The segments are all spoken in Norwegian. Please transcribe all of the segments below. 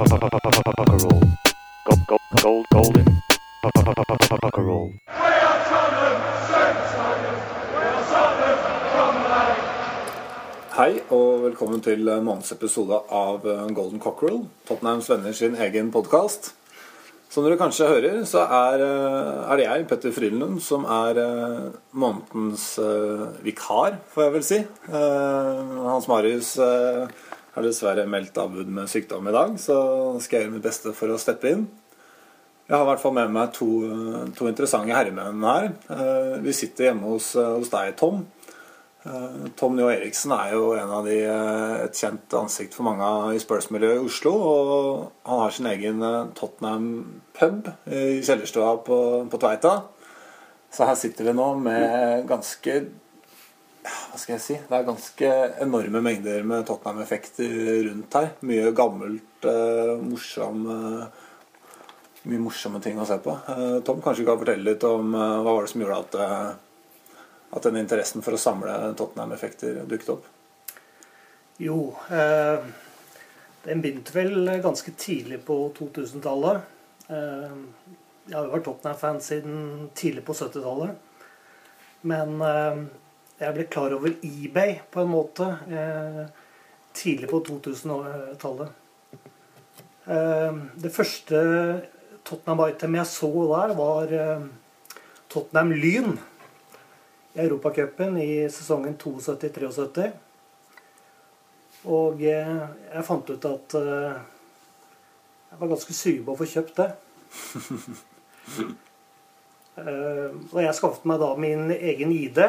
Golden. Puckerall. Hei og velkommen til månedens episode av Golden Cockerel, Tottenhams venner sin egen podkast. Som dere kanskje hører, så er, er det jeg, Petter Frydenlund, som er månedens uh, vikar, får jeg vel si. Uh, Hans Marius eh, har dessverre meldt avbud med sykdom i dag, så skal jeg gjøre mitt beste for å steppe inn. Jeg har i hvert fall med meg to, to interessante herremenn her. Eh, Vi sitter hjemme hos, hos deg, Tom. Eh, Tom Njå Eriksen er jo en av de, eh, et kjent ansikt for mange i Spurs-miljøet i Oslo. Og han har sin egen eh, Tottenham-pub i kjellerstua på, på Tveita. Så her sitter vi nå med ganske Hva skal jeg si? Det er ganske enorme mengder med Tottenham-effekter rundt her. Mye gammelt, eh, morsom eh, Mye morsomme ting å se på. Eh, Tom, kanskje du kan fortelle litt om eh, hva var det som gjorde at eh, at den interessen for å samle Tottenham-effekter dukket opp? Jo, eh, den begynte vel ganske tidlig på 2000-tallet. Eh, jeg har jo vært Tottenham-fan siden tidlig på 70-tallet. Men jeg ble klar over eBay på en måte eh, tidlig på 2000-tallet. Eh, det første Tottenham-item jeg så der, var eh, Tottenham Lyn i Europacupen i sesongen 72-73. Og eh, jeg fant ut at eh, jeg var ganske sugen på å få kjøpt det. Eh, og jeg skaffet meg da min egen ID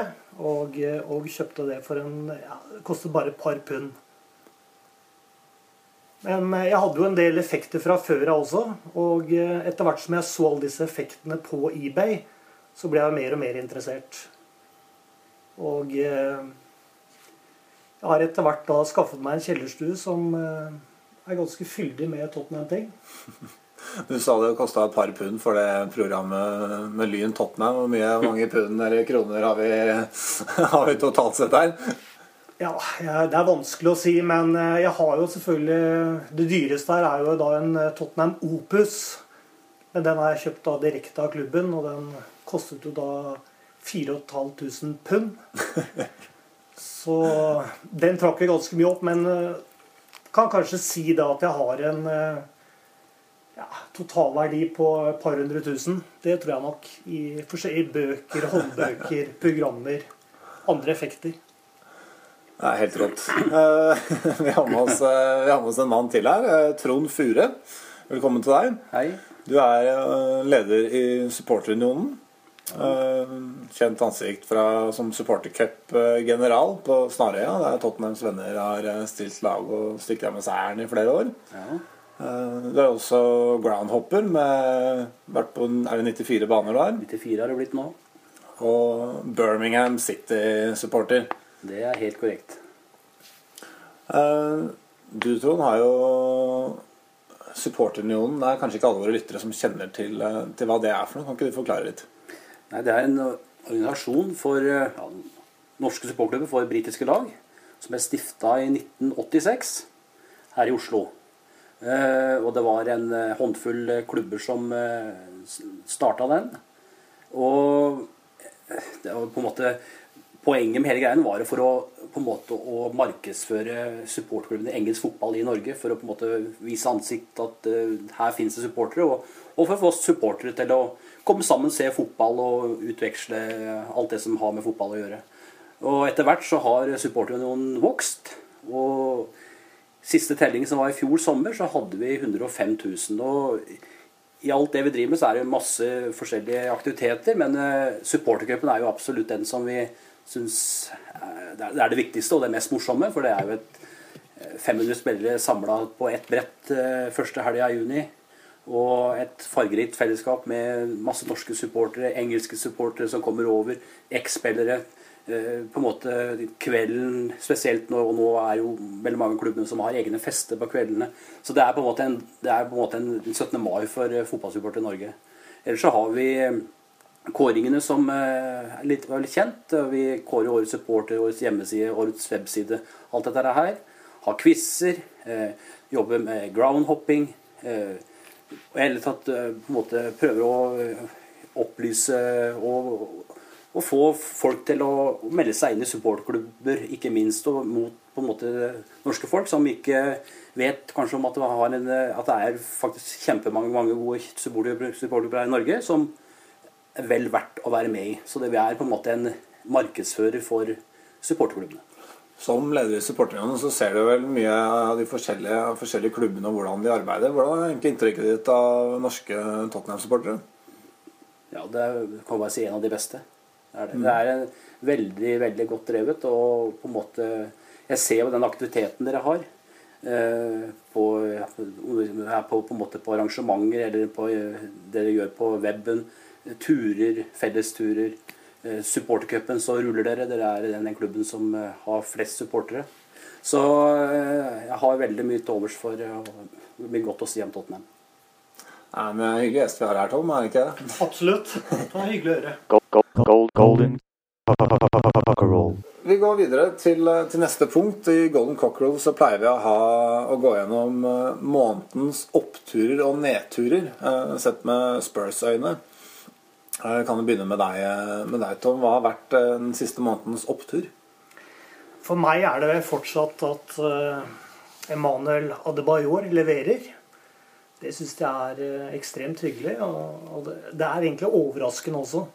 og, eh, og kjøpte det for en ja, Det kostet bare et par pund. Men eh, jeg hadde jo en del effekter fra før av også. Og eh, etter hvert som jeg så alle disse effektene på eBay, så ble jeg mer og mer interessert. Og jeg har etter hvert da skaffet meg en kjellerstue som er ganske fyldig med Tottenham-ting. Du sa det kosta et par pund for det programmet med Lyn Tottenham. Hvor mye mange pund eller kroner har vi, har vi totalt sett her? Ja, det er vanskelig å si, men eh, jeg har jo selvfølgelig Det dyreste her er jo da en eh, Tottenham Opus. Men den har jeg kjøpt da direkte av klubben, og den kostet jo da 4500 pund. Så den trakk jeg ganske mye opp, men eh, kan kanskje si da at jeg har en eh, ja, totalverdi på et par hundre tusen. Det tror jeg nok. I forskjellige bøker, håndbøker, programmer, andre effekter. Det er helt rått. Eh, Vi har med oss, eh, vi har med oss en mann til her. eh, Trond Fure. Velkommen til deg. Hei. Du er leder i Supporterunionen. Kjent ansikt fra, som supportercup-general på Snarøya, der Tottenhams venner har stilt lag og stykka med seieren i flere år. Ja. Eh, Du er også groundhopper med vært på er det 94 baner der. 94 har det blitt nå. Og Birmingham City-supporter. Det er helt korrekt. Eh, Du, Trond, har jo Supporterunionen. Det er kanskje ikke alle våre lyttere som kjenner til, eh, til hva det er for noe. Kan ikke du forklare litt? Nei, det er en organisasjon for ja, norske supporterklubber for britiske lag, som ble stifta i 1986 her i Oslo. Eh, og det var en eh, håndfull eh, klubber som starta den. Og det var på en måte Poenget med hele greien var for å, på en måte, å markedsføre supportklubbene i engelsk fotball i Norge. For å på en måte vise ansikt at her finnes det supportere. Og, og for å få supportere til å komme sammen, se fotball og utveksle alt det som har med fotball å gjøre. Og etter hvert så har supporterunionen vokst. Og siste telling som var i fjor sommer, så hadde vi 105 000. Og i alt det vi driver med, så er det masse forskjellige aktiviteter. Men supportergruppen supportercupen er jo absolutt den som vi syns det, er, det viktigste og det mest morsomme. For det er jo et uh, 500 spillere samla på ett brett første helga i juni. Og et fargerikt fellesskap med masse norske supportere, engelske supportere som kommer over, eks-spillere. Eh, på en måte kvelden spesielt nå, og nå er jo veldig mange klubbene som har egne fester på kveldene. Så det er på en måte en, en, måte en 17. mai for eh, fotballsupportere i Norge. Ellers så har vi eh, kåringene som er litt, er litt kjent. Vi kårer årets supporter, årets hjemmeside, årets webside. Alt dette her. Har quizer. Eh, jobber med groundhopping. Eh, og i hele tatt på en måte prøver å opplyse og, og få folk til å melde seg inn i supportklubber, ikke minst, og mot på en måte norske folk som ikke vet kanskje om at det, har en, at det er faktisk kjempemange mange gode supporterklubber her i Norge som er vel verdt å være med i. Så det vi er på en måte en markedsfører for supporterklubbene. Som leder i supporterne så ser du vel mye av de forskjellige, forskjellige klubbene og hvordan de arbeider. Hvordan er egentlig inntrykket ditt av norske Tottenham-supportere? Ja, det kan kan bare si en av de beste. Det er, det. det er en veldig, veldig godt drevet. Og på en måte Jeg ser jo den aktiviteten dere har. Eh, på, på, på, måte på arrangementer eller på dere gjør på weben. Turer, fellesturer. Eh, supportercupen så ruller dere. Dere er den klubben som eh, har flest supportere. Så eh, jeg har veldig mye til overs for Det blir godt å si om Tottenham. Nei, men det er hyggelig gjest vi har her, Tom. er det ikke det? Absolutt. Det var hyggelig å høre. Gold, gold, gold, golden cockerel. Vi går videre til, til, neste punkt. I Golden Cockerel så pleier vi å, ha, å gå gjennom månedens oppturer og nedturer, sett med Spurs-øyne. Jeg kan jo begynne med deg, med deg, Tom. Hva har vært den siste månedens opptur? For meg er det fortsatt at Emanuel Adebayor leverer. Det syns jeg er ekstremt hyggelig. Og det er egentlig overraskende også.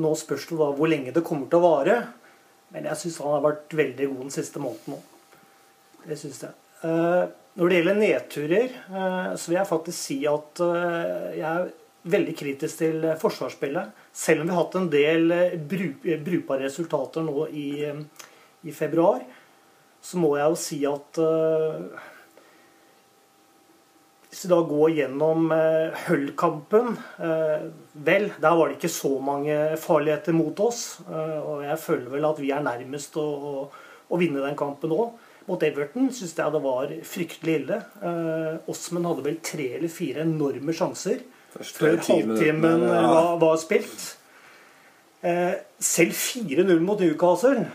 Nå spørs det da hvor lenge det kommer til å vare. Men jeg syns han har vært veldig god den siste måneden òg. Det syns jeg. Når det gjelder nedturer, så vil jeg faktisk si at jeg er veldig kritisk til forsvarsspillet. Selv om vi har hatt en del brukbare resultater nå i, i februar, så må jeg jo si at uh, Hvis vi da går gjennom uh, Hull-kampen uh, Vel, der var det ikke så mange farligheter mot oss. og jeg føler vel at vi er nærmest å, å, å vinne den kampen òg. Mot Everton syns jeg det var fryktelig ille. Osmen hadde vel tre eller fire enorme sjanser før halvtimen var, var, spilt. Eh, selv 4-0 mot Newcastle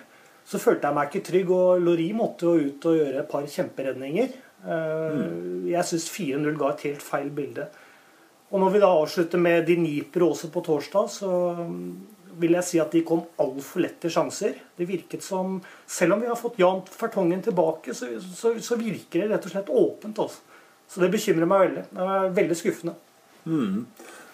så følte jeg meg ikke trygg, og Lori måtte jo ut og gjøre et par kjemperedninger. Eh, mm. Jeg syns 4-0 ga et helt feil bilde. Og når vi da avslutter med Dnipro også på torsdag, så vil jeg si at de kom altfor lett til sjanser. Det virket som Selv om vi har fått Jan Fertongen tilbake, så, så, så virker det rett og slett åpent. Også. Så det bekymrer meg veldig. Det er veldig skuffende. Mm.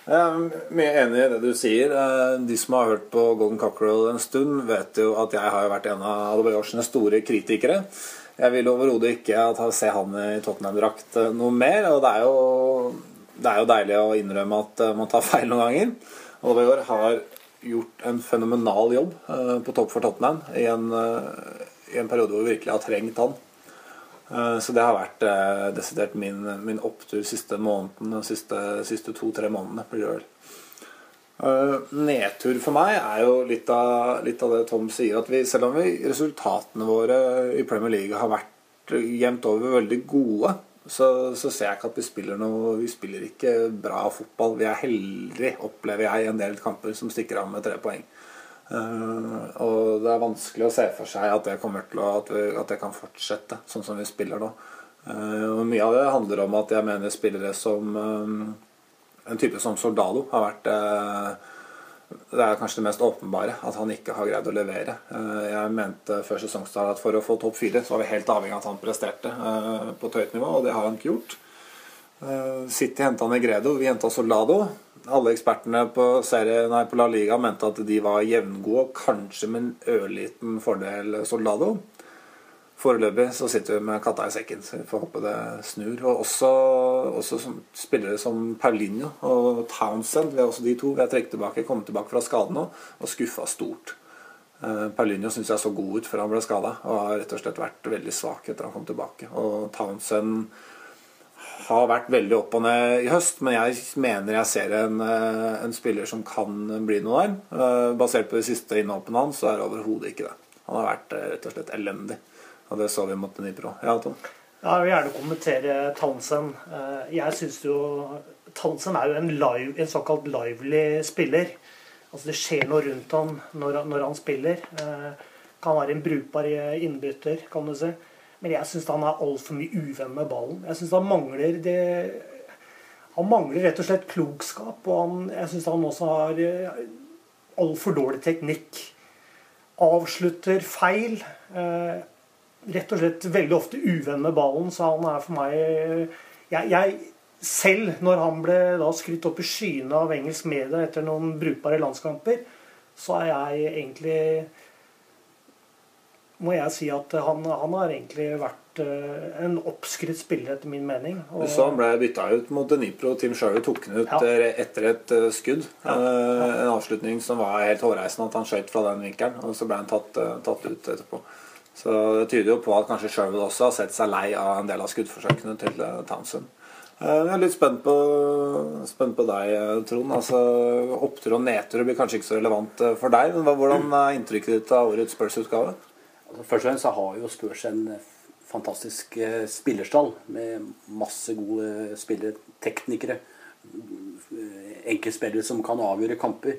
Jeg er mye enig i det du sier. De som har hørt på Golden Cockerel en stund, vet jo at jeg har vært en av Adebayorsene store kritikere. Jeg vil overhodet ikke se han i Tottenham-drakt noe mer. Og det er, jo, det er jo deilig å innrømme at man tar feil noen ganger. Og Adebayor har gjort en fenomenal jobb på topp for Tottenham i en, i en periode hvor vi virkelig har trengt han. Så det har vært eh, desidert min, min opptur siste måneden, de siste, siste to-tre månedene. blir det vel. Nedtur for meg er jo litt av, litt av, det Tom sier. at vi, Selv om vi, resultatene våre i Premier League har vært jevnt over veldig gode, så, så, ser jeg ikke at vi spiller noe Vi spiller ikke bra fotball. Vi er heldige, opplever jeg, i en del kamper som stikker av med tre poeng. Uh, og det er vanskelig å se for seg at det å, at, vi, at det kan fortsette sånn som vi spiller nå. Uh, og Mye av det handler om at jeg mener spillere som um, en type som Soldado har vært uh, Det er kanskje det mest åpenbare at han ikke har greid å levere. jeg mente før sesongstart at for å få topp fire så var vi helt avhengig av at han presterte på et høyt nivå, og det har han ikke gjort. City henta Negredo, vi henta Soldado alle ekspertene på, serie, nei, på, La Liga mente at de var jevngode, kanskje med en ørliten fordel Soldado. Foreløpig så sitter vi med katta i sekken, så vi får håpe det snur. Og også, også som, spillere som Paulinho og Townsend, vi er også de to. Vi har trukket tilbake, kommet tilbake fra skaden nå og skuffa stort. Uh, Paulinho syns jeg så god ut før han ble skada, og har rett og slett vært veldig svak etter han kom tilbake. Og Townsend har vært veldig opp og ned i høst, men jeg mener jeg ser en, eh, en spiller som kan bli noe der. Eh, basert på de siste innhoppene hans, så er det overhodet ikke det. Han har vært eh, rett og slett elendig. Og det så vi mot Dnipro. Ja, Tom? Jeg vil gjerne kommentere Townsend. Jeg syns jo Townsend er jo en, live, en, såkalt lively spiller. Altså Det skjer noe rundt ham når, når han spiller. Kan være en brukbar innbytter, kan du si. Men jeg syns han er altfor mye uvenn med ballen. Jeg synes han mangler det Han mangler rett og slett klokskap. Og han, jeg syns han også har eh, altfor dårlig teknikk. Avslutter feil. Rett og slett veldig ofte uvenn med ballen, så han er for meg jeg, jeg selv når han ble da skrytt opp i skyene av engelsk media etter noen brukbare landskamper, så er jeg egentlig Må jeg si at han, han har egentlig vært eh, en oppskrytt spiller, etter min mening. Og... så han ble bytta ut mot Dnipro. Team Sherwood tok han ut Ja. eh, etter et eh, skudd. Ja. Eh, En avslutning som var helt hårreisende, at han skøyt fra den vinkelen. Og så ble han tatt, tatt ut etterpå. Så det tyder jo på at kanskje Sherwood også har sett seg lei av en del av skuddforsøkene til eh, Townsend. Eh, Jeg er litt spent på, spent på deg, eh, Trond. Altså, Opptur og nedtur blir kanskje ikke så relevant for deg. Men hvordan er inntrykket ditt av årets Spurs-utgave? Altså, først og fremst så har jo Spurs en fantastisk spillerstall med masse gode spillere, teknikere, enkeltspillere som kan avgjøre kamper.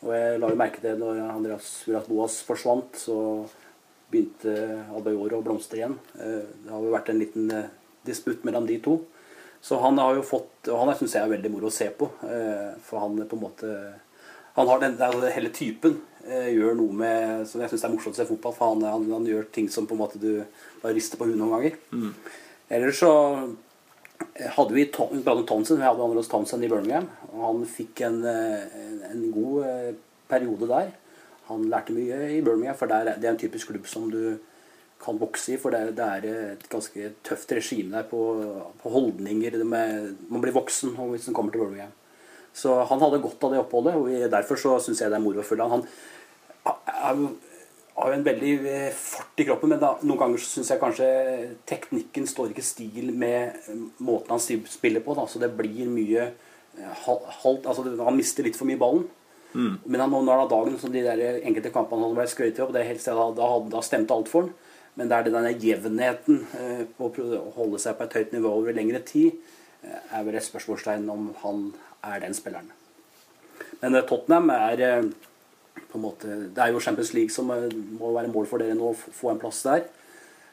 Og jeg la jo merke til når Andreas Uras Boas forsvant, så begynte Albayor å blomstre igjen. Eh, Det har jo vært en liten eh, disputt mellom de to. Så han har jo fått Og han syns jeg er veldig moro å se på. eh, For han på en måte Han har den, hele typen eh, gjør noe med Som jeg syns er morsomt å se fotball. For han, han, han gjør ting som på en måte du bare rister på huet noen ganger. Ellers så hadde vi Tom- vi hadde Anders Townsend i Birmingham. Og han fikk en, eh, en, en god eh, periode der. Han lærte mye i Birmingham, for er- det er en typisk klubb som du kan vokse i. For det, det er et ganske tøft regime der på, på holdninger. Med, man blir voksen hvis man kommer til Birmingham. Så han hadde godt av det oppholdet, og derfor så syns jeg det er moro å følge han. Han har jo en veldig eh, fart i kroppen, men da, noen ganger syns jeg kanskje teknikken står ikke stil med måten han spiller på. Da, så det blir mye eh, halvt altså Han mister litt for mye ballen. Men han, når han dagen som de der enkelte kampene han ble skrøyt opp, det helst, da, da, da stemte alt for han. Men det er denne jevnheten eh, på å holde seg på et høyt nivå over lengre tid, eh, er vel et spørsmålstegn om han er den spilleren. Men eh, Tottenham er på en måte, Det er jo Champions League som må være mål for dere nå, å få en plass der.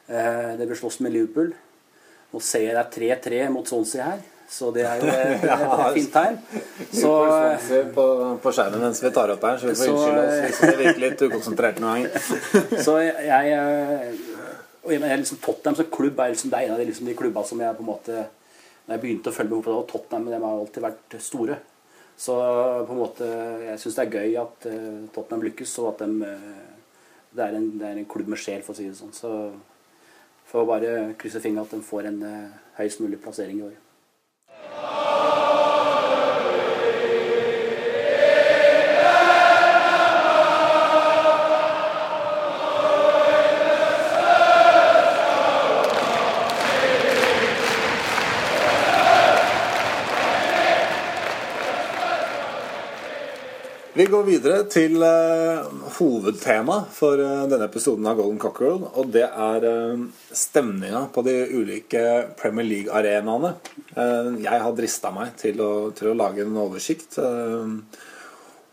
Det blir slåss med Liverpool. Nå ser jeg det er 3-3 mot Swansea her, så det er jo et, et fint tegn. Så på, på skjermen mens vi tar opp her, så vi får unnskylde oss eh, hvis vi virker litt ukonsentrert noen ganger. Så jeg, jeg, eh, og jeg mener liksom Tottenham som klubb er liksom, det er en av de, liksom, de klubba som jeg på en måte Når jeg begynte å følge med og Tottenham de har alltid vært store. Så på en måte jeg syns det er gøy at uh, Tottenham lykkes, og at de, det, er en, det er en klubb med sjel, for å si det sånn. Så får bare krysse fingrene at de får en uh, høyest mulig plassering i år. Vi går videre til uh, hovedtema for uh, denne episoden av Golden Cockerel. Og det er uh, stemninga på de ulike Premier League-arenaene. Uh, jeg har drista meg til å, til å lage en oversikt eh,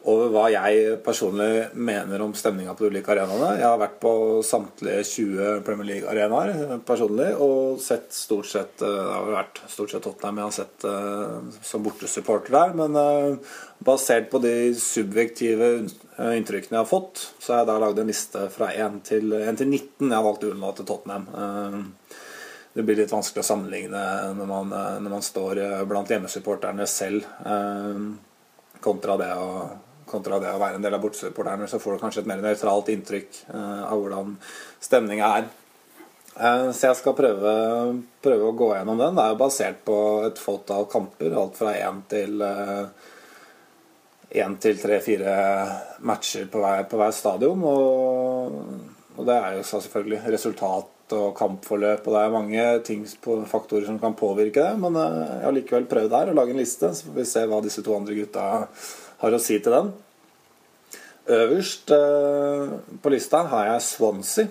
over hva jeg personlig mener om stemninga på de ulike arenaene. Jeg har vært på samtlige 20 Premier League-arenaer personlig og sett stort sett eh, Det har vært stort sett Tottenham jeg har sett eh, som bortesupporter der. Men eh, basert på de subjektive inntrykkene jeg har fått, så har jeg da lagd en liste fra 1 til, 1 til 19. Jeg har valgt å unnlate Tottenham. Det blir litt vanskelig å sammenligne når man, når man står blant hjemmesupporterne selv, kontra det å kontra det å være en del av bortesupporterne, så får du kanskje et mer nøytralt inntrykk eh, av hvordan stemninga er. Eh, så jeg skal prøve, prøve å gå gjennom den. Det er jo basert på et fåtall kamper, alt fra én til én til tre-fire matcher på hver, på hver stadion. Og, og det er jo selvfølgelig resultat og kampforløp, og det er mange ting på faktorer som kan påvirke det. Men eh, jeg har likevel prøvd her å lage en liste, så får vi se hva disse to andre gutta har å si til den. Øverst eh, på lista har jeg Swansea.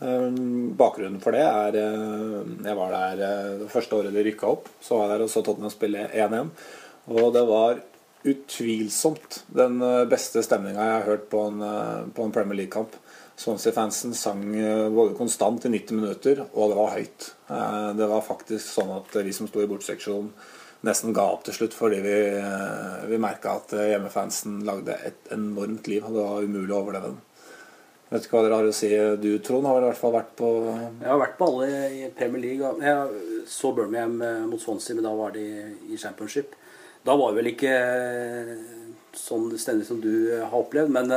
Eh, bakgrunnen for det er eh, Jeg var der det første året de rykka opp. Så var jeg der og så Tottenham spille 1-1. Og det var utvilsomt den beste stemninga jeg har hørt på en, på en Premier League-kamp. Swansea-fansen sang både konstant i 90 minutter, og det var høyt. Det var faktisk sånn at vi som sto i bortseksjonen, nesten ga opp til slutt fordi vi, eh, vi merka at eh, hjemmefansen lagde et enormt liv, og det var umulig å overleve den. Vet ikke hva dere har å si. Du, Trond, har i hvert fall vært på Jeg har vært på alle i Premier League. Jeg så Birmingham eh, mot Swansea, men da var de i championship. Da var det vel ikke sånn stendig som du har opplevd, men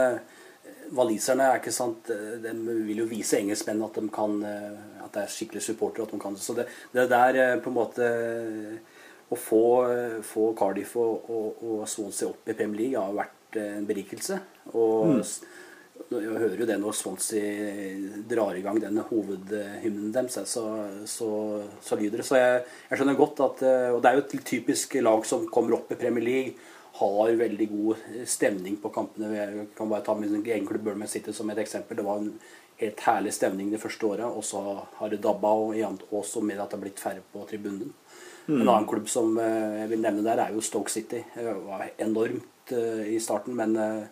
waliserne er ikke sant De vil jo vise engelskmenn at de kan At det er skikkelig supportere. De Så det, det der på en måte Å få, eh, få Cardiff og, og, og Swansea opp i Premier League har vært eh, en berikelse. Og mm. jeg hører jo det når Swansea drar i gang den hovedhymnen deres, så, så, så lyder det. Så jeg, jeg skjønner godt at eh, Og det er jo et typisk lag som kommer opp i Premier League, har veldig god stemning på kampene. Jeg kan bare ta min egen klubb Burman City som et eksempel. Det var en helt herlig stemning det første året, og så har det dabba og også med at det har blitt færre på tribunen. En annen klubb som eh, jeg vil nevne der, er jo Stoke City. Det var enormt eh, i starten, men eh,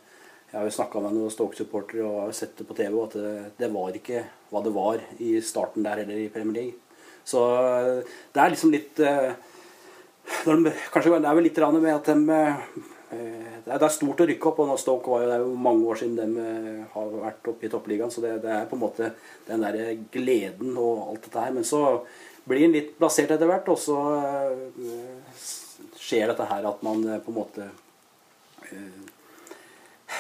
jeg har jo snakka med noen Stoke-supportere og har sett det på TV, at det, var ikke hva det var i starten der heller i Premier League. Så det er liksom litt de, Kanskje det er vel litt med at de det er, stort å rykke opp, og Stoke var jo, det er jo mange år siden de har vært oppe i toppligaen. Så det, det er på en måte den der gleden og alt dette her. Men så blir en litt plassert etter hvert, og så eh, skjer dette her at man eh, på en måte eh,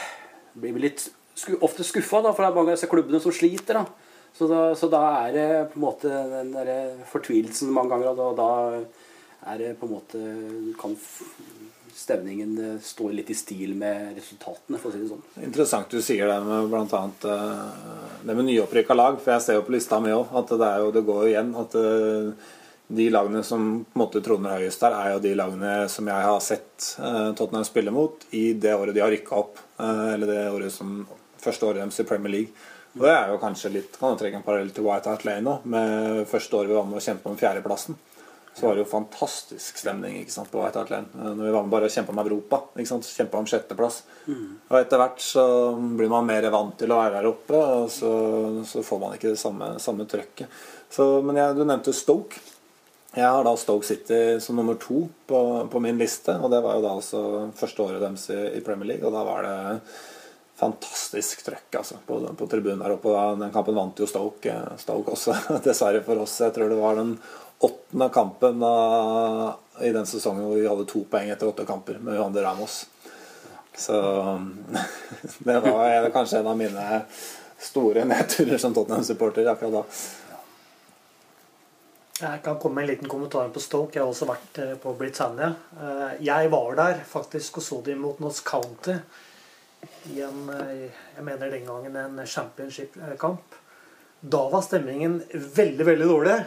blir litt ofte skuffa, da, for det er mange av disse klubbene som sliter. da. Så da, så da er det på en måte den der fortvilelsen mange ganger, og da er det på en måte kan stemningen eh, litt i stil med resultatene, for å si det sånn. Interessant du sier det med annet eh, det med nyopprykka lag, for jeg ser jo på lista mi òg at det, jo, det går jo igjen at eh, de lagene som på en måte troner høyest der, er jo de lagene som jeg har sett Tottenham spille mot i det året de har rykka opp. Eller det året som første året deres i Premier League. Og det er jo kanskje litt Kan du trekke en parallell til White Hart Lane nå, med første året vi var med å kjempe om fjerdeplassen. Så var det jo fantastisk stemning ikke sant, på Hart Lane. eh, Når vi var med bare å kjempe om Europa. ikke sant, Kjempe om sjetteplass. Og etter hvert så blir man mer vant til å være der oppe, og så, så får man ikke det samme, samme trøkket. Så, men jeg, du nevnte Stoke. Jeg har da Stoke City som nummer to på, på min liste. Og det var jo da altså første året deres i, i Premier League, og da var det fantastisk trøkk altså, på, på tribunen der oppe. Den kampen vant jo Stoke, eh, Stoke også, dessverre for oss. Jeg tror det var den åttende kampen uh, i den sesongen hvor vi hadde to poeng etter åtte kamper med Johan de Ramos. Så det var kanskje en av mine store nedturer som Tottenham-supporter akkurat da. Jeg kan komme med en liten kommentar på Stoke. Jeg har også vært eh, på Britannia. Eh, Jeg var der faktisk og så dem mot Notts County i en eh, Jeg mener den gangen en championship-kamp. Da var stemningen veldig, veldig dårlig.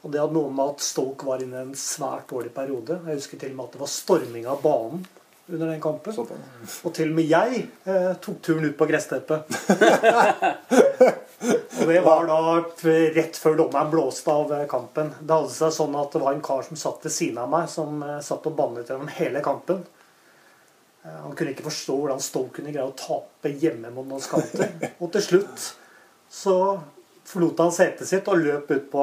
Og det hadde noe med at Stoke var inne i en svært dårlig periode. Jeg husker til og med at det var storming av banen under den kampen. Såpass. Og til og med jeg eh, tok turen ut på gressteppet. og det var da rett før dommeren blåste av eh, kampen. Det hadde seg sånn at det var en kar som satt ved siden av meg, som eh, satt og bannet gjennom hele kampen. Eh, han kunne ikke forstå hvordan Stoke kunne greie å tape hjemme mot noen skanter. Og til slutt så forlot han setet sitt og løp ut på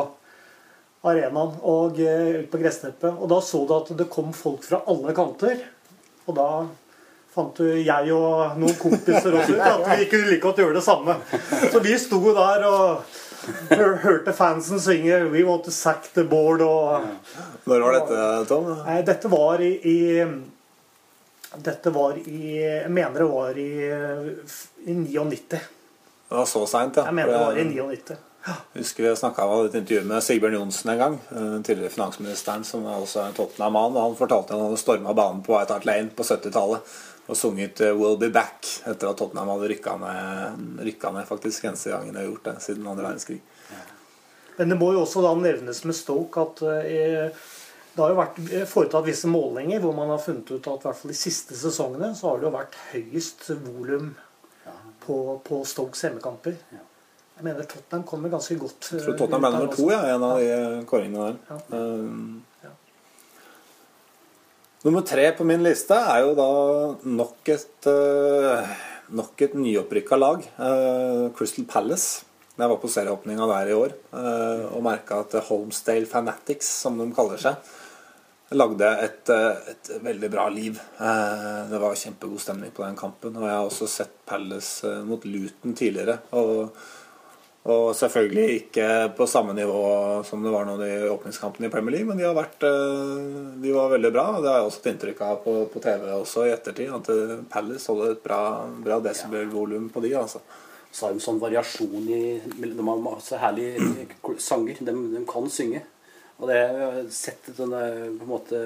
arenaen og eh, ut på gressteppet. Og da så du at det kom folk fra alle kanter. Og da fant du jeg og noen kompiser også ut at vi kunne like godt gjøre det samme. Så vi sto der og hørte fansen synge 'We want to sack the board' og Når var dette, Tom? Nei, dette var i, i Dette var i Jeg mener det var i, i 99. Det var så seint, ja. Jeg mener det var i 99. husker vi snakka av et intervju med Sigbjørn Johnsen en gang. den Tidligere finansministeren, som er også er Tottenham-mann. Han fortalte at han hadde storma banen på White Hart Lane på 70-tallet og sunget 'Will 'We'll Be Back' etter at Tottenham hadde rykka ned, rykka ned faktisk eneste gangen de har gjort det siden andre verdenskrig. Men det må jo også da nevnes med Stoke at eh, det har jo vært eh, foretatt visse målinger hvor man har funnet ut at i hvert fall de siste sesongene så har det jo vært høyest volum på, på Stokes hjemmekamper. Jeg mener Tottenham kommer ganske godt Jeg tror Tottenham ble nummer to, ja, en av de kåringene der. Ja. Um, Ja. Nummer tre på min liste er jo da nok et uh, nok et nyopprykka lag, eh, Crystal Palace. Jeg var på serieåpninga der i år eh, og merka at Holmesdale Fanatics, som de kaller seg, lagde et, eh, et veldig bra liv. Eh, Det var kjempegod stemning på den kampen. Og jeg har også sett Palace eh, mot Luton tidligere. Og, og selvfølgelig ikke på samme nivå som det var nå i åpningskampen i Premier League, men de har vært eh, De var veldig bra. og Det har jeg også et inntrykk av på, på TV også i ettertid. At eh, Palace holder et bra, bra desibelvolum på de, altså. Så har de sånn variasjon i De har masse herlige sanger. De, de kan synge. Og det jeg har sett sånne på en måte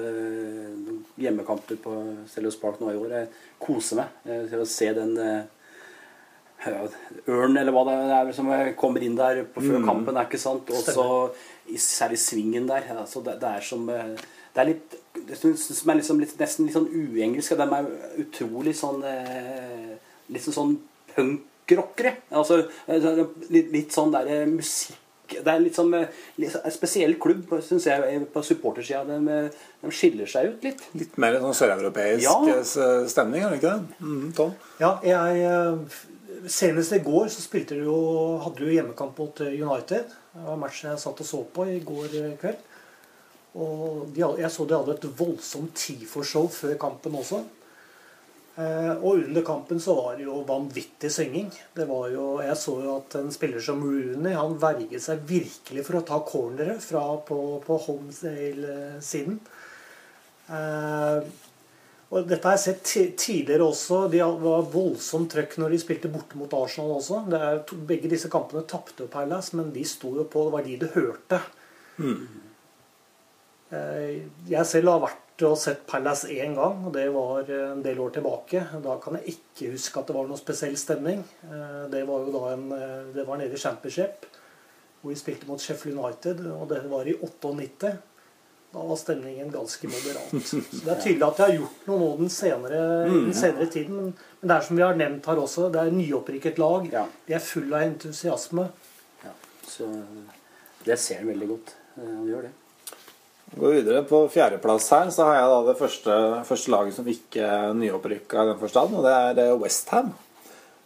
hjemmekamper på Stelios Park nå i år. Jeg koser meg til å se den eh, ørn, eller hva det er, som kommer inn der på før kampen. er ikke sant? Og så særlig svingen der. Altså det, det er som eh, Det er litt det synes- som er liksom litt, nesten litt sånn uengelsk. De er utrolig sånn eh, Litt sånn punkrockere. Altså eh, litt, litt sånn der eh, musikk det er litt sånn litt, en spesiell klubb, syns jeg, på supportersida. De, de skiller seg ut litt. Litt mer sånn søreuropeisk Ja. stemning, er det ikke det? Mm, Tom? Ja, jeg Senest i går så spilte du jo, hadde du hjemmekamp mot eh, United. Det var matchen jeg satt og så på i går eh, kveld. Og de, jeg så de hadde et voldsomt TIFO-show før kampen også. Eh, og under kampen så var det jo vanvittig synging. Det var jo, jeg så jo at en spiller som Rooney han verget seg virkelig for å ta corneret fra på, på Holmesdale-siden. Eh, og dette har jeg sett tidligere også. De var voldsomt trøkk når de spilte borte mot Arsenal også. Det er, begge disse kampene tapte jo Palace, men de sto jo på. Det var de du hørte. Mm. Jeg selv har vært og sett Palace én gang, og det var en del år tilbake. Da kan jeg ikke huske at det var noen spesiell stemning. Eh, Det var jo da en, eh, det var nede i Championship, hvor de spilte mot Sheffield United, og det var i 98. Da var stemningen ganske moderat. Så det er tydelig at de har gjort noe nå den senere, den senere tiden. Men, men det er som vi har nevnt her også, det er nyopprykket lag. Ja. De er fulle av entusiasme. Ja, så det ser en veldig godt. Eh, Han gjør det. Går videre På fjerdeplass her så har jeg da det første, første laget som ikke er nyopprykka i den forstand, og det er Westham.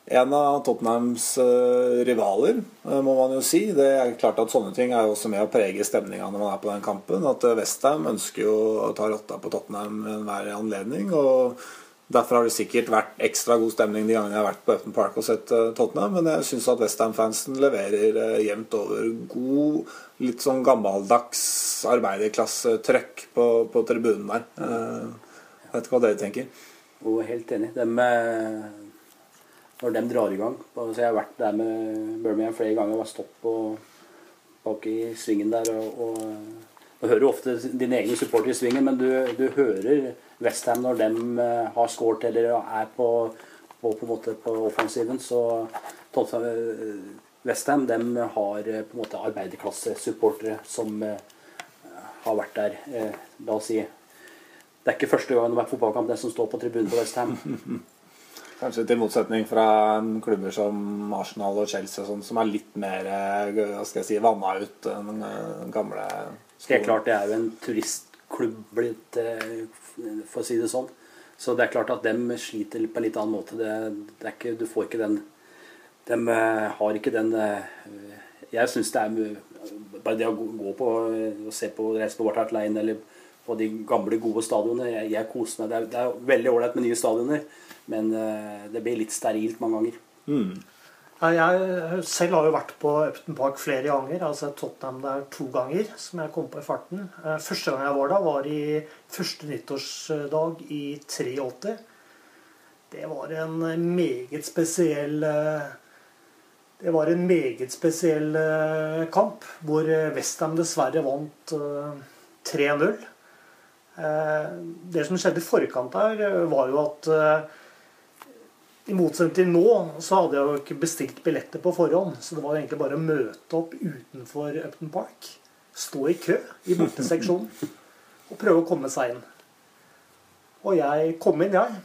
En av Tottenhams eh, rivaler, eh, må man jo si. Det er klart at Sånne ting er jo også med å prege stemninga når man er på den kampen. At eh, Westham ønsker jo å ta rotta på Tottenham ved enhver anledning. og Derfor har det sikkert vært ekstra god stemning de gangene jeg har vært på Upton Park og sett Tottenham. Men jeg syns at Westham-fansen leverer jevnt over god, litt sånn gammeldags arbeiderklassetrøkk på, på tribunen der. Jeg vet ikke hva dere tenker. Jo, helt enig. De når de drar i gang så Jeg har vært der med Birmingham flere ganger og har stått på, bak i svingen der. Og, og Du hører ofte dine egne supportere i svingen, men du, du hører Westham når de eh, har scoret eller er på, på, på, en måte på offensiven. Så Westham har eh, på en måte arbeiderklassesupportere som eh, har vært der. eh, La oss si det er ikke første gang det er fotballkamp den som står på tribunen på Westham. Kanskje til motsetning fra en klubber som Arsenal og Chelsea, og sånt, som er litt mer eh, hva skal jeg si, vanna ut enn den gamle skolen. Helt klart, det er jo en turistklubb blitt, eh, for å si det sånn. Så det er klart at dem sliter på en litt annen måte. Det, det er ikke, du får ikke den De har ikke den eh, Jeg syns det er Bare det å gå på eh, og se på reise på White Hart Lane eller på de gamle, gode stadionene Jeg, jeg koser meg. Det er, det er veldig ålreit med nye stadioner, men eh, det blir litt sterilt mange ganger. Nei, Jeg selv har jo vært på Upton Park flere ganger. Jeg har sett Tottenham der to ganger, som jeg kom på i farten. Eh, Første gang jeg var der, var i første nyttårsdag i 83. Det var en meget spesiell eh, Det var en meget spesiell eh, kamp, hvor eh, Westham dessverre vant eh, 3-0. Eh, Det som skjedde i forkant der, eh, var jo at eh, i motsetning til nå, så hadde jeg jo ikke bestilt billetter på forhånd. Så det var egentlig bare å møte opp utenfor Upton Park. Stå i kø i borteseksjonen og prøve å komme seg inn. Og jeg kom inn, jeg.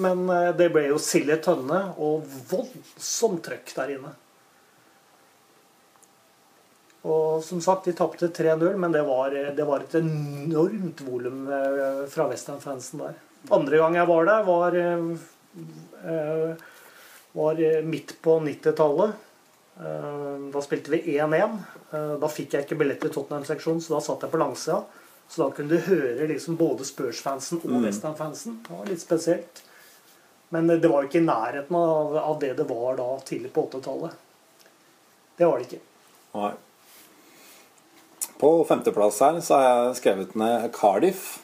Men eh, det ble jo sild i tønne og voldsomt trøkk der inne. Og som sagt, de tapte 3-0, men det var, det var et enormt volum eh, fra Western-fansen der. Andre gang jeg var der, var eh, eh, var eh, midt på 90-tallet. Eh, Da spilte vi 1-1. Eh, Da fikk jeg ikke billett til Tottenham-seksjonen, så da satt jeg på langsida. Så da kunne du høre liksom både Spurs-fansen og Westham-fansen. Det var litt spesielt. Men det var jo ikke i nærheten av, av det det var da tidlig på 80-tallet. Det var det ikke. Nei. På femteplass her så har jeg skrevet ned Cardiff.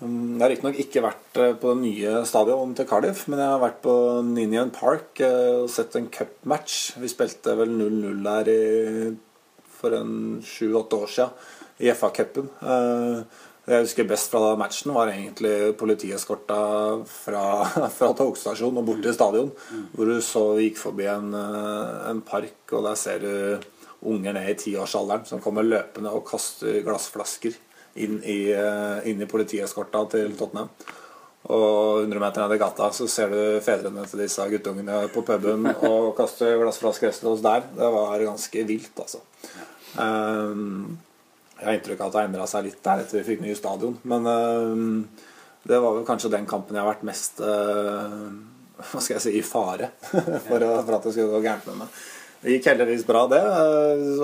Jeg har riktignok ikke vært eh, på det nye stadionet til Cardiff, men jeg har vært på Ninian Park eh, og sett en cupmatch. Vi spilte vel 0-0 der i, for en sju-åtte år siden i FA-cupen. Eh, Det jeg husker best fra matchen, var egentlig politieskorta fra, fra togstasjonen og bort til stadion. Hvor du så gikk forbi en, eh, en park, og der ser du unger ned i tiårsalderen som kommer løpende og kaster glassflasker inn i, eh, inn i politieskorta til Tottenham. Og 100 meter ned i gata så ser du fedrene til disse guttungene på puben og kaster glassflasker oss der. Det var ganske vilt, altså. Um, jeg har inntrykk av at det har endra seg litt der etter vi fikk ny stadion. Men um, det var vel kanskje den kampen jeg har vært mest uh, hva skal jeg si, i fare for, at det skulle gå gærent med meg. Det gikk heldigvis bra, det.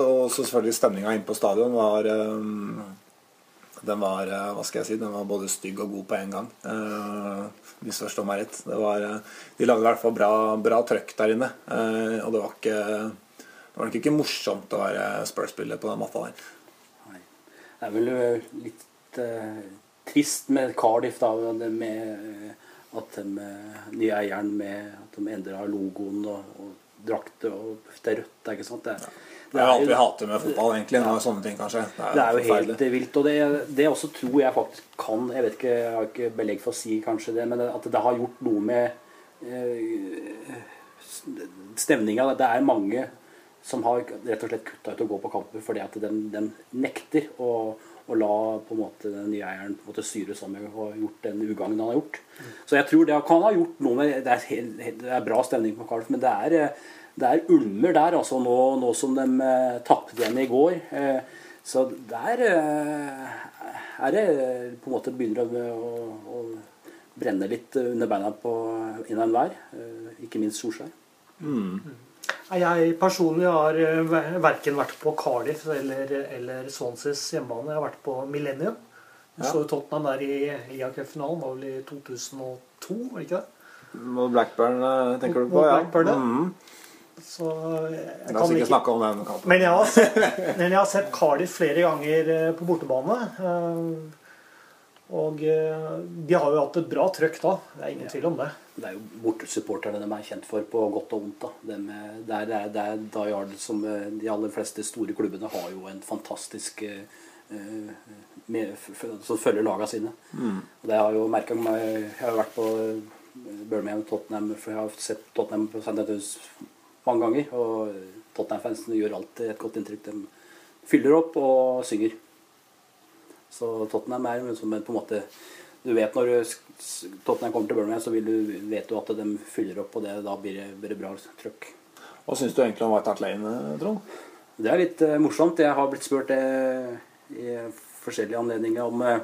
Og selvfølgelig stemninga inne på stadion var um, den var, uh, hva skal jeg si, den var både stygg og god på en gang. Uh, Misforstå meg rett. Det var, uh, de lagde i hvert fall bra, bra trøkk der inne. Eh, og det var ikke det var nok ikke morsomt å være Spurs-spiller på den matta der. Nei. Det er vel litt eh, trist med Cardiff, da, med eh, at de eh, nye eieren med at de endra logoen og, og drakt og det er rødt. ikke sant? Det, Det er jo alt vi hater med fotball, egentlig. Når sånne ting kanskje. Det er, Det er jo helt vilt. Og det, det også tror jeg faktisk kan Jeg vet ikke, jeg har ikke belegg for å si kanskje det, men at det har gjort noe med eh, stemninga. Det er mange som har rett og slett kutta ut å gå på kamper fordi at de, de nekter å, å la på en måte den nye eieren på en måte styre som og har gjort den ugagnen han har gjort. Så jeg tror det kan ha gjort noe med Det er, helt, helt, det er bra stemning på Carlf, men det er, eh, det er ulmer der, altså nå, nå som de eh, tapte igjen i går. Eh, så der eh, er det på en måte begynner å, å, å brenne litt under beina på en og enhver. Ikke minst Solskjær. Mm. Jeg personlig har eh, verken vært på Cardiff eller, eller Swanseas hjemmebane. Jeg har vært på Millennium. Jeg Ja. så jo Tottenham der i Ligacup-finalen. var vel i 2002, var det ikke det? Og Blackburn tenker du på? Mot Ja. Blackburn, ja. Mhm. Så jeg La oss ikke snakke om den kampen. Men jeg har sett, men jeg har sett Cardiff flere ganger eh, på bortebane. eh, Og eh, de har jo hatt et bra trøkk da. Det er ingen tvil om det. Det er jo bortesupporterne de er kjent for, på godt og vondt. da. Dem, eh, det er, det er, det er Die Hard som eh, de aller fleste store klubbene har jo en fantastisk eh, eh, med, som følger laga sine. Og det har jo meg Jeg har vært på eh, Birmingham Tottenham, for jeg har sett Tottenham på St. Mange ganger. Og Tottenham-fansene gjør alltid et godt inntrykk. De fyller opp og synger. Så Tottenham er jo som en på en måte Du vet når Tottenham kommer til Birmingham, så vil du, vet du at de fyller opp, og det, da blir det, blir det bra trøkk. Hva syns du egentlig om White Hart Lane, Trond? Det er litt uh, morsomt. Jeg har blitt spurt uh, i forskjellige anledninger om uh,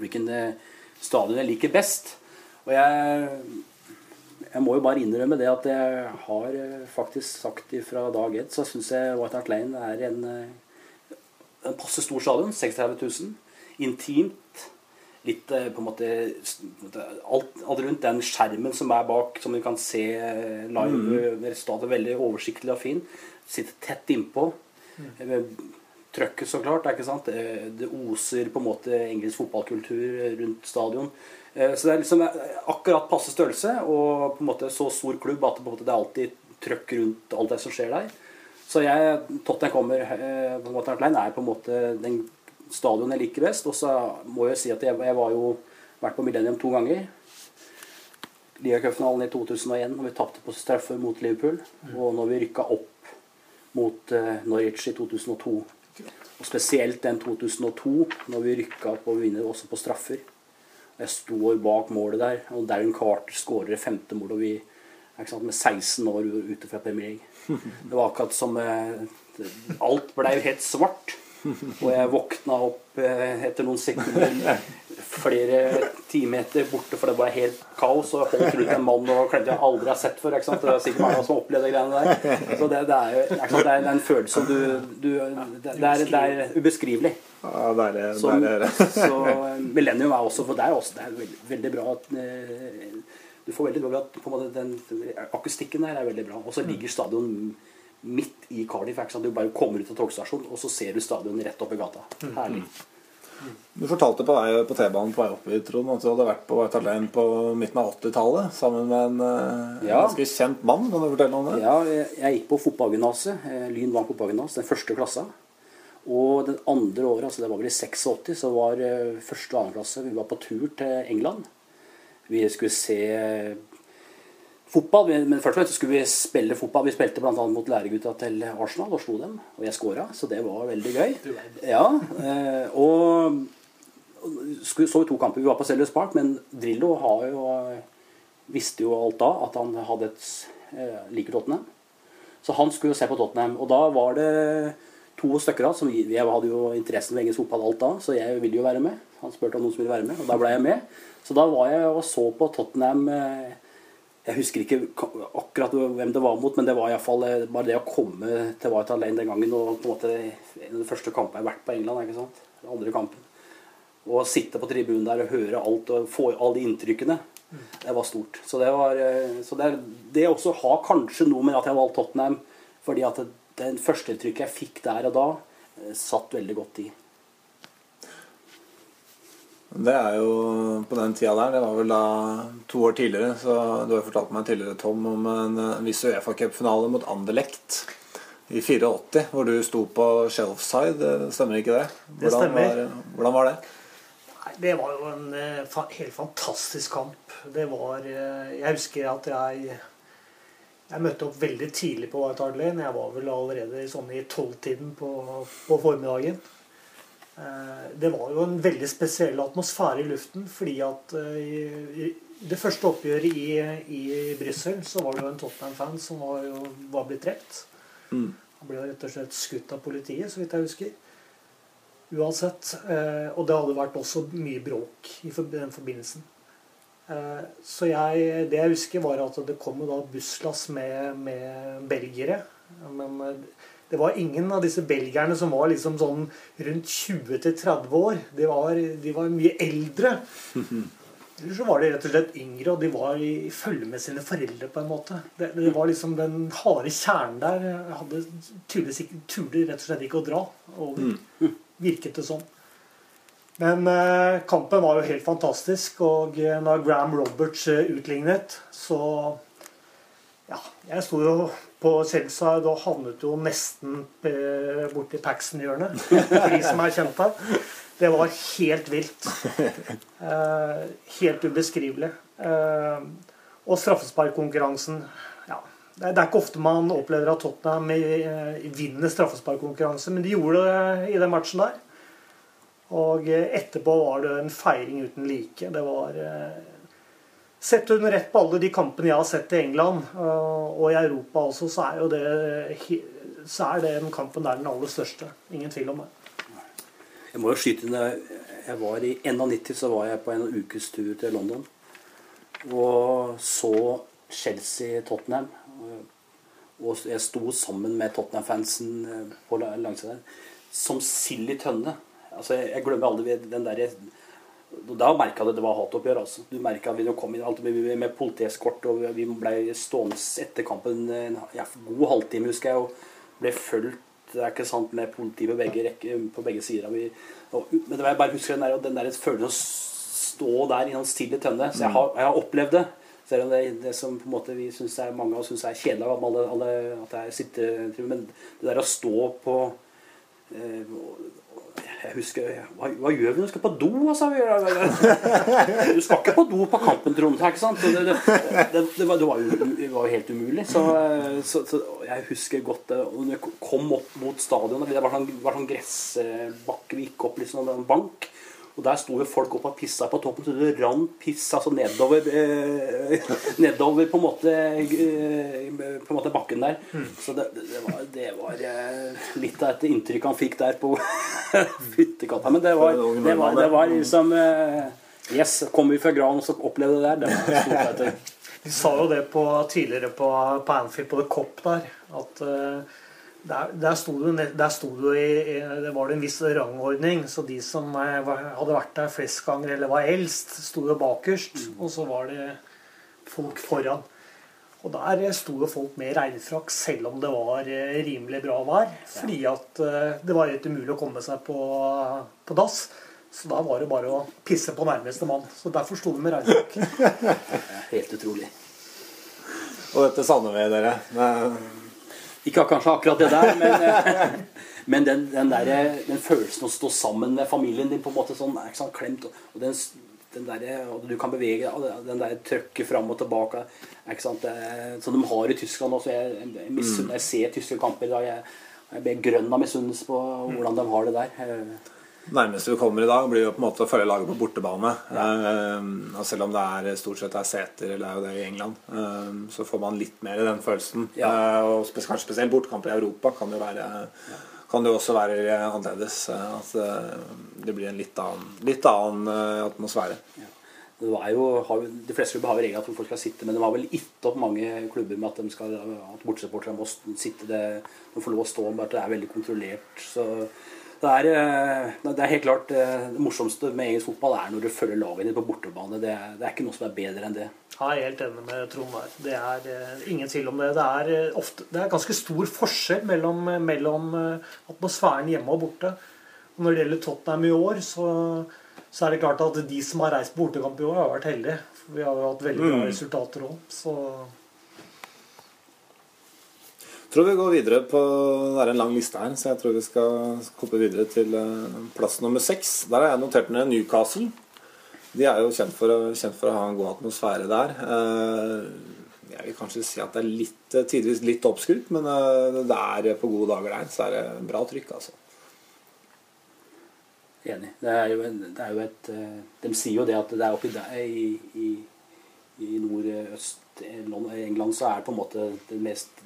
hvilken eh, stadion jeg liker best. Og jeg, jeg må jo bare innrømme det at jeg har eh, faktisk sagt fra dag ett, så syns jeg White Hart Lane er en, eh, en passe stor stadion. 36 000. Intimt. Litt eh, på en måte alt, alt rundt den skjermen som er bak, som du kan se live. Mm. Stadion veldig oversiktlig og fin. Sitter tett innpå. Eh, Trøkket, så klart. ikke sant? Det, det oser på en måte engelsk fotballkultur rundt stadion. Eh, Så det er liksom eh, akkurat passe størrelse og på en måte så stor klubb at på en måte det er alltid trøkk rundt alt det som skjer der. Så jeg, Tottenham kommer eh, på en måte er på en måte den stadion jeg liker best. Og så må jeg si at jeg, jeg var jo vært på Millennium to ganger. Ligacupfinalen i 2001 når vi tapte på straffer mot Liverpool. Og når vi rykka opp mot eh, Norwich i 2002. Og spesielt den 2002, når vi rykka opp og vinner også på straffer. Jeg står bak målet der, og Darren Carter skårer femte målet. Og vi sant, med 16 år ute fra Premier League. Det var akkurat som eh, Alt ble helt svart. Og jeg våkna opp eh, etter noen sekunder flere timeter borte, for det var helt kaos. Og holdt rundt en mann og kledde jeg aldri har sett før. Det er sikkert mange som har opplevd de greiene der. Så det, det er jo? Det er en følelse som du, du det, er, det er ubeskrivelig. Ja, det Som, det. å høre. så eh, Millennium er også For er også det er veldig, veldig bra at eh, Du får veldig bra på måte, den, akustikken der er veldig bra. Og så ligger stadion midt i Cardiff. Du bare kommer ut av togstasjonen, og så ser du stadion rett opp i gata. Herlig. Du fortalte på vei på T-banen på vei opp hit, Trond, at du hadde vært på White Hart Lane på midten av 80-tallet sammen med en eh, Ja. ganske kjent mann. Kan du fortelle om det? Ja, jeg jeg gikk på fotballgymnaset. eh, Lyn vant fotballgymnas, den første klassa. Og den andre året, altså det var vel i 86, så var eh, første og andre klasse Vi var på tur til England. Vi skulle se fotball, men først og fremst skulle vi spille fotball. Vi spilte bl.a. mot læregutta til Arsenal og slo dem. Og jeg skåra, så det var veldig gøy. Ja, eh, og så vi to kamper. Vi var på Sellers Park, men Drillo har jo, visste jo alt da at han hadde et eh, liker Tottenham. Så han skulle jo se på Tottenham. Og da var det to stykker av som vi, Jeg hadde jo interessen for engelsk fotball alt da, så jeg ville jo være med. Han spurte om noen som ville være med, og da ble jeg med. Så da var jeg og så på Tottenham eh, Jeg husker ikke akkurat hvem det var mot, men det var iallfall bare det å komme til White Hart Lane den gangen og på en måte en av de første kampene jeg har vært på England. ikke sant? Den andre kampen. Og sitte på tribunen der og høre alt og få alle de inntrykkene. Det var stort. Så det var eh, så det, det også har kanskje noe med at jeg valgte Tottenham, fordi at det, det førsteinntrykket jeg fikk der og da, eh, satt veldig godt i. Det er jo på den tida der. Det var vel da to år tidligere. Så Du har jo fortalt meg tidligere, Tom, om en eh, viss Uefa Cup-finale mot Anderlecht i 84, hvor du sto på shelfside. Eh, Stemmer ikke det? Det stemmer. Var, hvordan var det? Det var jo en eh, helt fantastisk kamp. Det var Jeg husker at jeg jeg møtte opp veldig tidlig på White Hart Lane. Jeg var vel allerede sånn i tolvtiden på, på formiddagen. Eh, Det var jo en veldig spesiell atmosfære i luften, fordi at eh, i, det første oppgjøret i, i Brussel så var det jo en Tottenham-fan som var, jo, var blitt drept. Mm. Han ble jo rett og slett skutt av politiet, så vidt jeg husker. Uansett. Eh, og det hadde vært også mye bråk i den forbindelsen. Så jeg, det jeg husker, var at det kom jo da busslass med, med belgiere. Men det var ingen av disse belgierne som var liksom sånn rundt 20-30 år. De var, de var mye eldre. Eller så var de rett og slett yngre, og de var i i følge med sine foreldre på en måte. Det, det var liksom Den harde kjernen der hadde tydeligvis ikke, turde rett og slett ikke å dra Og Virket det sånn. Men eh, kampen var jo helt fantastisk, og eh, når Graham Roberts eh, utlignet, så Ja, jeg sto jo på Chelsea da havnet jo nesten eh, borti Paxton-hjørnet, for de som er kjent her. Det var helt vilt. Eh, helt ubeskrivelig. Eh, og straffesparkkonkurransen ja, det, er ikke ofte man opplever at Tottenham vinner straffesparkkonkurranse, men de gjorde det i den matchen der. Og etterpå var det en feiring uten like. Det var Sett under ett på alle de kampene jeg har sett i England, og i Europa også, så er det så er den kampen der den aller største. Ingen tvil om det. Jeg må jo skyte inn. Jeg var I 91 så var jeg på en ukes tur til London og så Chelsea-Tottenham. Og jeg sto sammen med Tottenham-fansen eh, på la- langsida der som sild i tønne. Altså, jeg glemmer aldri den der Da merka du at det var hatoppgjør. Altså. Du merka at vi kom inn alt med, med politieskort, og vi ble stående etter kampen en ja, god halvtime, husker jeg, og ble fulgt det er ikke sant med politi på begge, rekke, på begge sider. Vi, og, men det var, jeg bare husker den der, den der følelsen å stå der i en stille tønne. Så jeg har, jeg har opplevd det. Selv om det, det som på en måte vi er, mange av oss syns er kjedelig, av alle, alle, at det er sittetrivelig, men det der å stå på eh, jeg husker hva, hva gjør vi når vi skal på do? Altså? Du skal ikke på do på kampen, Trond. Ikke sant? Det, det, det, det, var, jo, helt umulig. Så, så, så jeg husker godt det. Når jeg kom opp mot stadionet Det var sånn, sånn gressbakke vi gikk opp, liksom, en bank. Og der sto jo folk opp og pissa på toppen, så det rant piss altså nedover eh, Nedover på en måte eh, På en måte bakken der. Så det, det, var, det var eh, litt av et inntrykk han fikk der på fyttekatta. Men det var, det var, det var liksom eh, Yes, kommer vi fra Gran og så opplevde det der, det var stort. De sa jo det på, tidligere på, på Anfield, på The Cop der, at eh, der, der sto det, der sto det, i, i- det var det en viss rangordning, så de som eh, hadde vært der flest ganger eller var eldst, sto jo bakerst, og så var det folk foran. Og der sto jo folk med regnfrakk selv om det var eh, rimelig bra vær, fordi at eh, det var helt umulig å komme seg på, på dass. Så da var det bare å pisse på nærmeste mann. Så derfor sto de med regnfrakk. Helt utrolig. Og dette savner vi, dere. Det- Ikke kanskje akkurat det der, men, eh, men den, den, der, den følelsen å stå sammen med familien din på en måte sånn, er sant, klemt, og den, den der, og du kan bevege deg, den der trøkket fram og tilbake, er ikke sant, det, som de har i Tyskland også. Jeg, jeg, misunn- jeg ser tyske kamper i dag, jeg, jeg blir grønn av misunnelse på hvordan de har det der. Eh, nærmeste vi kommer i dag, blir jo på en måte å følge laget på bortebane. Eh, og selv om det er stort sett er seter, eller det er jo det i England, uh, så får man litt mer den følelsen. Ja. Uh, og spes kanskje spesielt bortekamper i Europa kan jo være kan det også være annerledes. eh, At eh, det blir en litt annen, litt annen atmosfære. atmosfære. Det var jo, de fleste klubber har jo regler at folk skal sitte, men det var vel gitt opp mange klubber med at, de skal, at bortsupporterne må sitte det, de får lov å stå, men at det er veldig kontrollert. Så det er, eh, det er helt klart eh, det morsomste med eget fotball er når du følger laget ditt på bortebane. Det er, det er ikke noe som er bedre enn det. Jeg er helt enig med Trond der. Det er eh, ingen tvil om det. Det er, ofte, det er ganske stor forskjell mellom, mellom atmosfæren hjemme og borte. Og når det gjelder Tottenham i år, så, så er det klart at de som har reist på bortekamp i år, har vært heldige. Vi har jo hatt veldig bra Mm. resultater òg. Så tror vi går videre på Det er en lang liste her, så jeg tror vi skal hoppe videre til eh, plass nummer seks. Der har jeg notert ned Newcastle. De er jo kjent for, å- kjent for å ha en god atmosfære der. Eh, Jeg vil kanskje si at det er litt, eh, tidvis litt oppskrytt, men det er på gode dager der, så er det bra trykk, altså. Enig. Det er jo, det er jo et De sier jo det at det er oppi der i, i, i nordøst England så er det på en måte den mest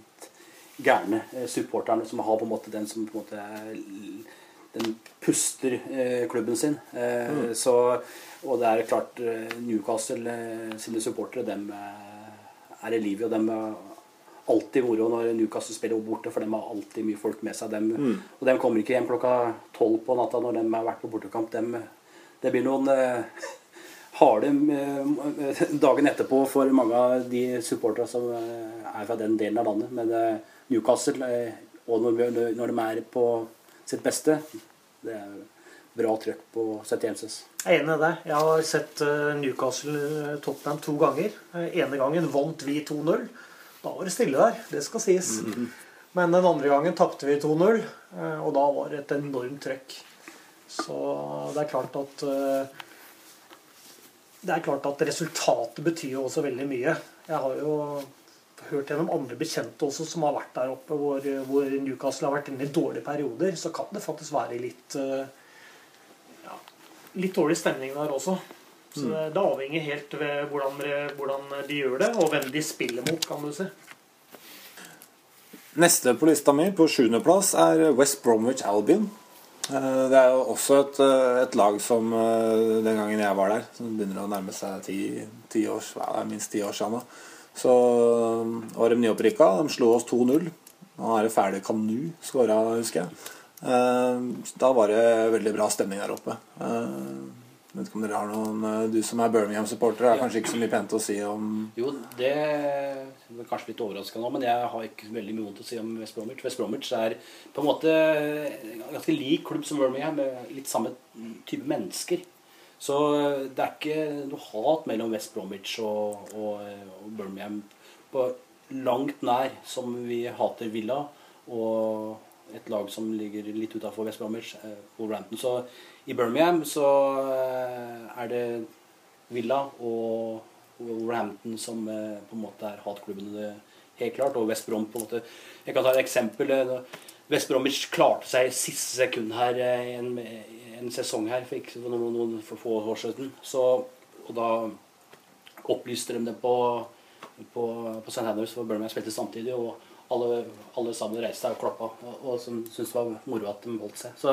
gærne eh, supporterne som har på en måte den som på en måte den puster eh, klubben sin. Mm. så, og det er klart eh, Newcastle eh, sine supportere dem eh, er i livet, og dem har alltid moro når Newcastle spiller borte, for de har alltid mye folk med seg. Dem, Og de kommer ikke hjem klokka tolv på natta når de har vært på bortekamp. Dem, det blir noen eh, harde eh, dagen etterpå for mange av de supporterne som eh, er fra den delen av landet. Men eh, Newcastle, eh, og når, når de er på sitt beste, det er bra trøkk på 71 jeg er enig i det. Jeg har sett eh, Newcastle-Tottenham to ganger. Eh, ene gangen vant vi 2-0. Da var det stille der, det skal sies. Men den andre gangen tapte vi 2-0, eh, og da var det et enormt trøkk. Så det er klart at eh, Det er klart at resultatet betyr jo også veldig mye. Jeg har jo hørt gjennom andre bekjente også som har vært der oppe, hvor, hvor Newcastle har vært inne i dårlige perioder, så kan det faktisk være litt eh, ja, litt dårlig stemning der også. Så det, det avhenger helt ved hvordan, hvordan de gjør det, og hvem de spiller mot, kan du si. Neste på lista mi, på sjuendeplass, er West Bromwich Albion. Eh, Det er jo også et, eh, et lag som den gangen jeg var der, som begynner å nærme seg ti, ti års, ja, minst ti år siden nå, så var de nyopprykka. De slo oss 2-0. Nå er det ferdig Kanu skåra, husker jeg. Eh, Da var det veldig bra stemning der oppe. Eh, Vet ikke om dere har noen eh, Du som er Birmingham-supporter, er kanskje ikke så mye pent å si om Jo, det er kanskje litt overraskende nå, men jeg har ikke veldig mye vondt å si om West Bromwich. West Bromwich er på en måte en ganske lik klubb som Birmingham, med litt samme type mennesker. Så det er ikke noe hat mellom West Bromwich og, og, og Birmingham på langt nær som vi hater Villa og et lag som ligger litt utafor West Bromwich, eh, Wolverhampton. Så i Birmingham så eh, er det Villa og Wolverhampton som eh, på en måte er hatklubbene, helt klart. Og West Brom på en måte Jeg kan ta et eksempel. eh, West Bromwich klarte seg i siste sekund her i en, en sesong her for, ikke, for, noen, noen, for få år siden. Så, og da opplyste de det på, på, på St. Andrews, for Birmingham spilte samtidig. og alle, alle sammen reiste seg og klappa, og, og som syntes det var moro at de holdt seg. Så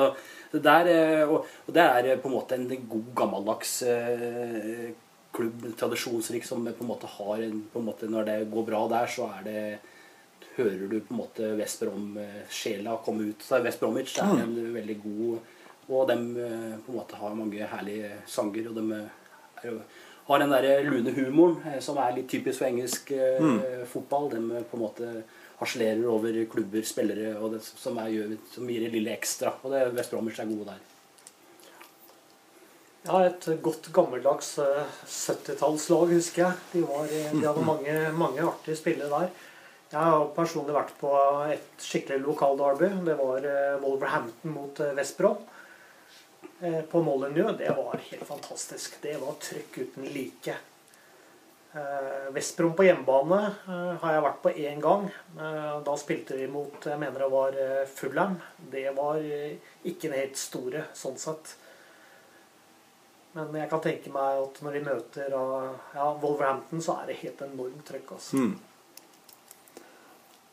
det der, eh, og, og det er eh, på en måte en god, gammeldags eh, klubb, tradisjonsrik, som på en måte har en, på en måte, Når det går bra der, så er det hører du på en måte West Brom-sjela komme ut. Så West Bromwich er en veldig god Og de på en måte har mange herlige sanger. Og de er, har den derre lune humoren eh, som er litt typisk for engelsk mm. fotball. De på en måte harselerer over klubber, spillere, og det, som, er, gjør, som gir det lille ekstra. Og det, West Bromwich er gode der. Ja, et godt gammeldags eh, 70-tallslag, husker jeg. De, var, eh, de hadde mange, mange artige spillere der. Jeg har personlig vært på et skikkelig lokalderby. Det var eh, Wolverhampton mot eh, West Brom. Eh, På Molyneux. Det var helt fantastisk. Det var trøkk uten like. Vestbrom på hjemmebane eh, har jeg vært på én gang. Eh, Da spilte vi mot jeg mener det var eh, Fulham. Det var eh, ikke den helt store sånn sett. Men jeg kan tenke meg at når vi møter ja, Wolverhampton, så er det helt enormt trøkk. Altså.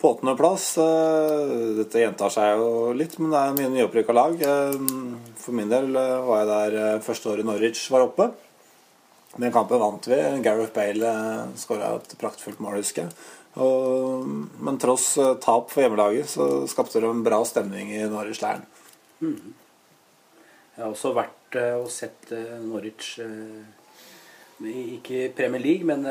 På åttendeplass eh, Dette gjentar seg jo litt, men det er mye nyopprykka lag. Eh, For min del eh, var jeg der første året Norwich var oppe. Den kampen vant vi. Gareth Bale skåra et praktfullt mål, husker jeg. Men tross tap for hjemmelaget, så skapte det en bra stemning i Norwich-leiren. Jeg har også vært og sett Norwich Ikke i Premier League, men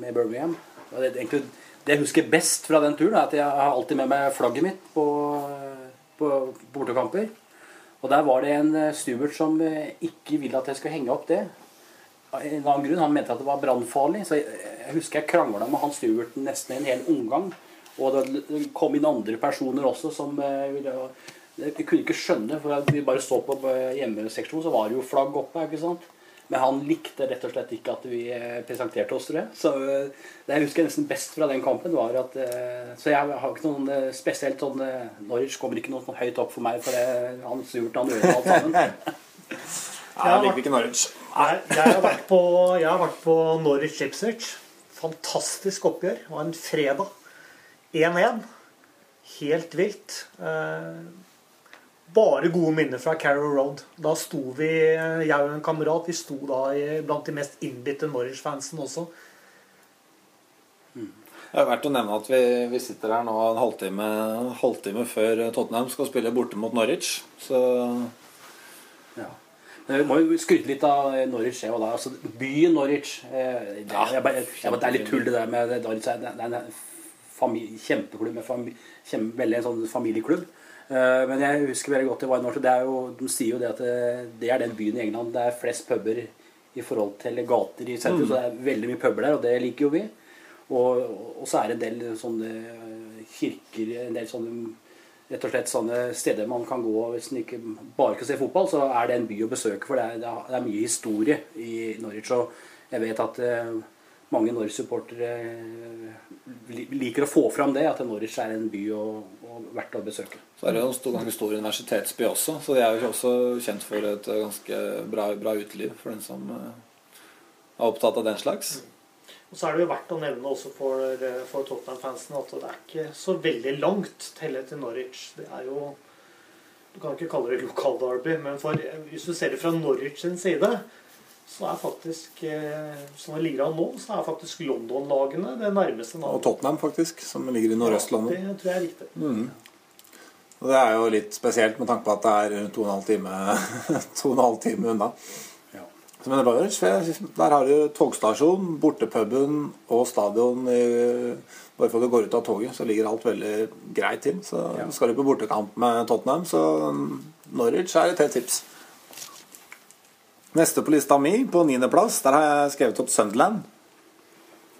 med Birmingham. Det, egentlig, det jeg husker best fra den turen, er at jeg har alltid med meg flagget mitt på, på, på bortekamper. Og der var det en eh, som eh, ikke ville at jeg skulle henge opp det. En annen grunn. Han mente at det var brannfarlig. Så jeg, jeg husker jeg krangla med han stewarden nesten en hel omgang. Og det kom inn andre personer også som eh, ville Jeg kunne ikke skjønne, for vi bare så på hjemmeseksjonen, så var det jo flagg oppe. ikke sant? Men han likte rett og slett ikke at vi eh, presenterte oss, tror jeg. Så eh, det jeg husker nesten best fra den kampen, var at eh, Så jeg har ikke noen spesielt sånn Norwich kommer ikke noe sånn høyt opp for meg, for det, han gjort han gjorde alt sammen. Nei, jeg liker ikke Norwich. Jeg, jeg, har vært på, jeg har vært på Norwich Ipswich. Fantastisk oppgjør. Det var en fredag. 1-1. Helt vilt. Eh, bare gode minner fra Carrow Road. Da sto vi, jeg og en kamerat, vi sto da blant de mest innbitte Norwich-fansen også. Det er verdt å nevne at vi, vi sitter her nå en halvtime, halvtime før Tottenham skal spille borte mot Norwich. Så Ja. Vi må jo skryte litt av Norwich. jeg, da, altså, byen Norwich eh, det, Ja, jeg, jeg, jeg, det er litt tull, det der med Norwich. Det er en kjempeklubb. Med fami, veldig en sånn familieklubb. Eh, men jeg husker veldig godt det var i Norwich. Jo, de sier jo det at det, det er den byen i England det er flest puber i forhold til gater i sentrum. Så det er veldig mye puber der, og det liker jo vi. Og, og så er det en del sånne kirker, en del sånne rett og slett sånne steder man kan gå hvis man ikke bare kan se fotball, så er det en by å besøke. For det er, det er- mye historie i Norwich. Og jeg vet at eh, mange Norwich-supportere eh, liker å få fram det, at Norwich er en by og, og verdt å besøke. Så er det jo en stor, ganske stor universitetsby også, så de er jo også kjent for et eh, ganske bra, bra uteliv for den som eh, er opptatt av den slags. Og så er det jo verdt å nevne også for, for Tottenham-fansen at det er ikke så veldig langt til til Norwich. Det er jo Du kan ikke kalle det lokalderby, men for, hvis du ser det fra Norwich sin side, så er faktisk eh, Som det ligger an nå, så er faktisk London-lagene det nærmeste Og. Tottenham, faktisk, som ligger i Nordøstlandet. Det tror jeg er riktig. Og det er jo litt spesielt med tanke på at det er to og en halv time, to og en halv time unna. Ja. Men det var jo- der har du togstasjon, bortepuben og stadion. I, bare for at du går ut av toget, så ligger alt veldig greit til. Så Ja. skal du på bortekamp med Tottenham, så Norwich er et helt tips. Neste på lista mi, på niendeplass, der har jeg skrevet opp Sunderland.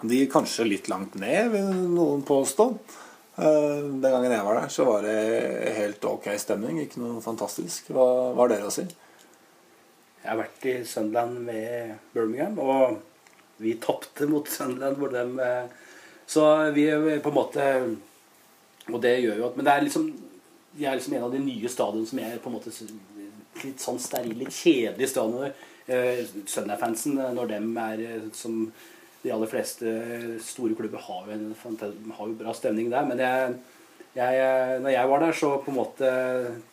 De er kanskje litt langt ned, vil noen påstå. Eh, Den gangen jeg var der, så var det helt ok stemning. Ikke noe fantastisk. Hva har dere å si? Jeg har vært i Sunderland med Birmingham, og vi tapte mot Sunderland. Hvor dem, eh, så vi på en måte Og det gjør jo at Men det er liksom de er liksom en av de nye stadionene som jeg på en måte litt sånn steril, litt kjedelige stadioner. Eh, Sunderland-fansen, eh, når dem er eh, som de aller fleste store klubber, har jo, en, har jo bra stemning der. Men jeg, Jeg, eh, når jeg var der, så på en måte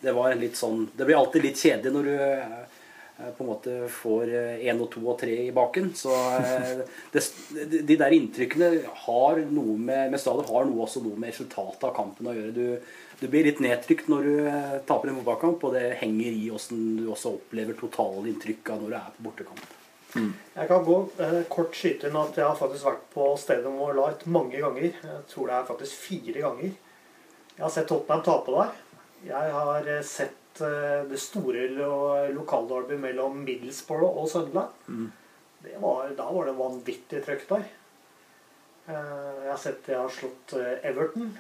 Det var litt sånn Det blir alltid litt kjedelig når du eh, på en måte får én og to og tre i baken. Så eh, det, de der inntrykkene har noe med, med stadion har noe også noe med resultatet av kampen å gjøre. Du, du blir litt nedtrykt når du eh, taper en fotballkamp, og det henger i åssen du også opplever totalinntrykket av når du er på bortekamp. Jeg kan gå eh, kort skyte inn at jeg har faktisk vært på Stadium of Light mange ganger. Jeg tror det er faktisk fire ganger. Jeg har sett Tottenham tape der. Jeg har eh, sett eh, det store lo lokalderby mellom Middlesbrough og Sunderland. Mm. var, da var det vanvittig trøkk der. Eh, Jeg har sett jeg har slått eh, Everton.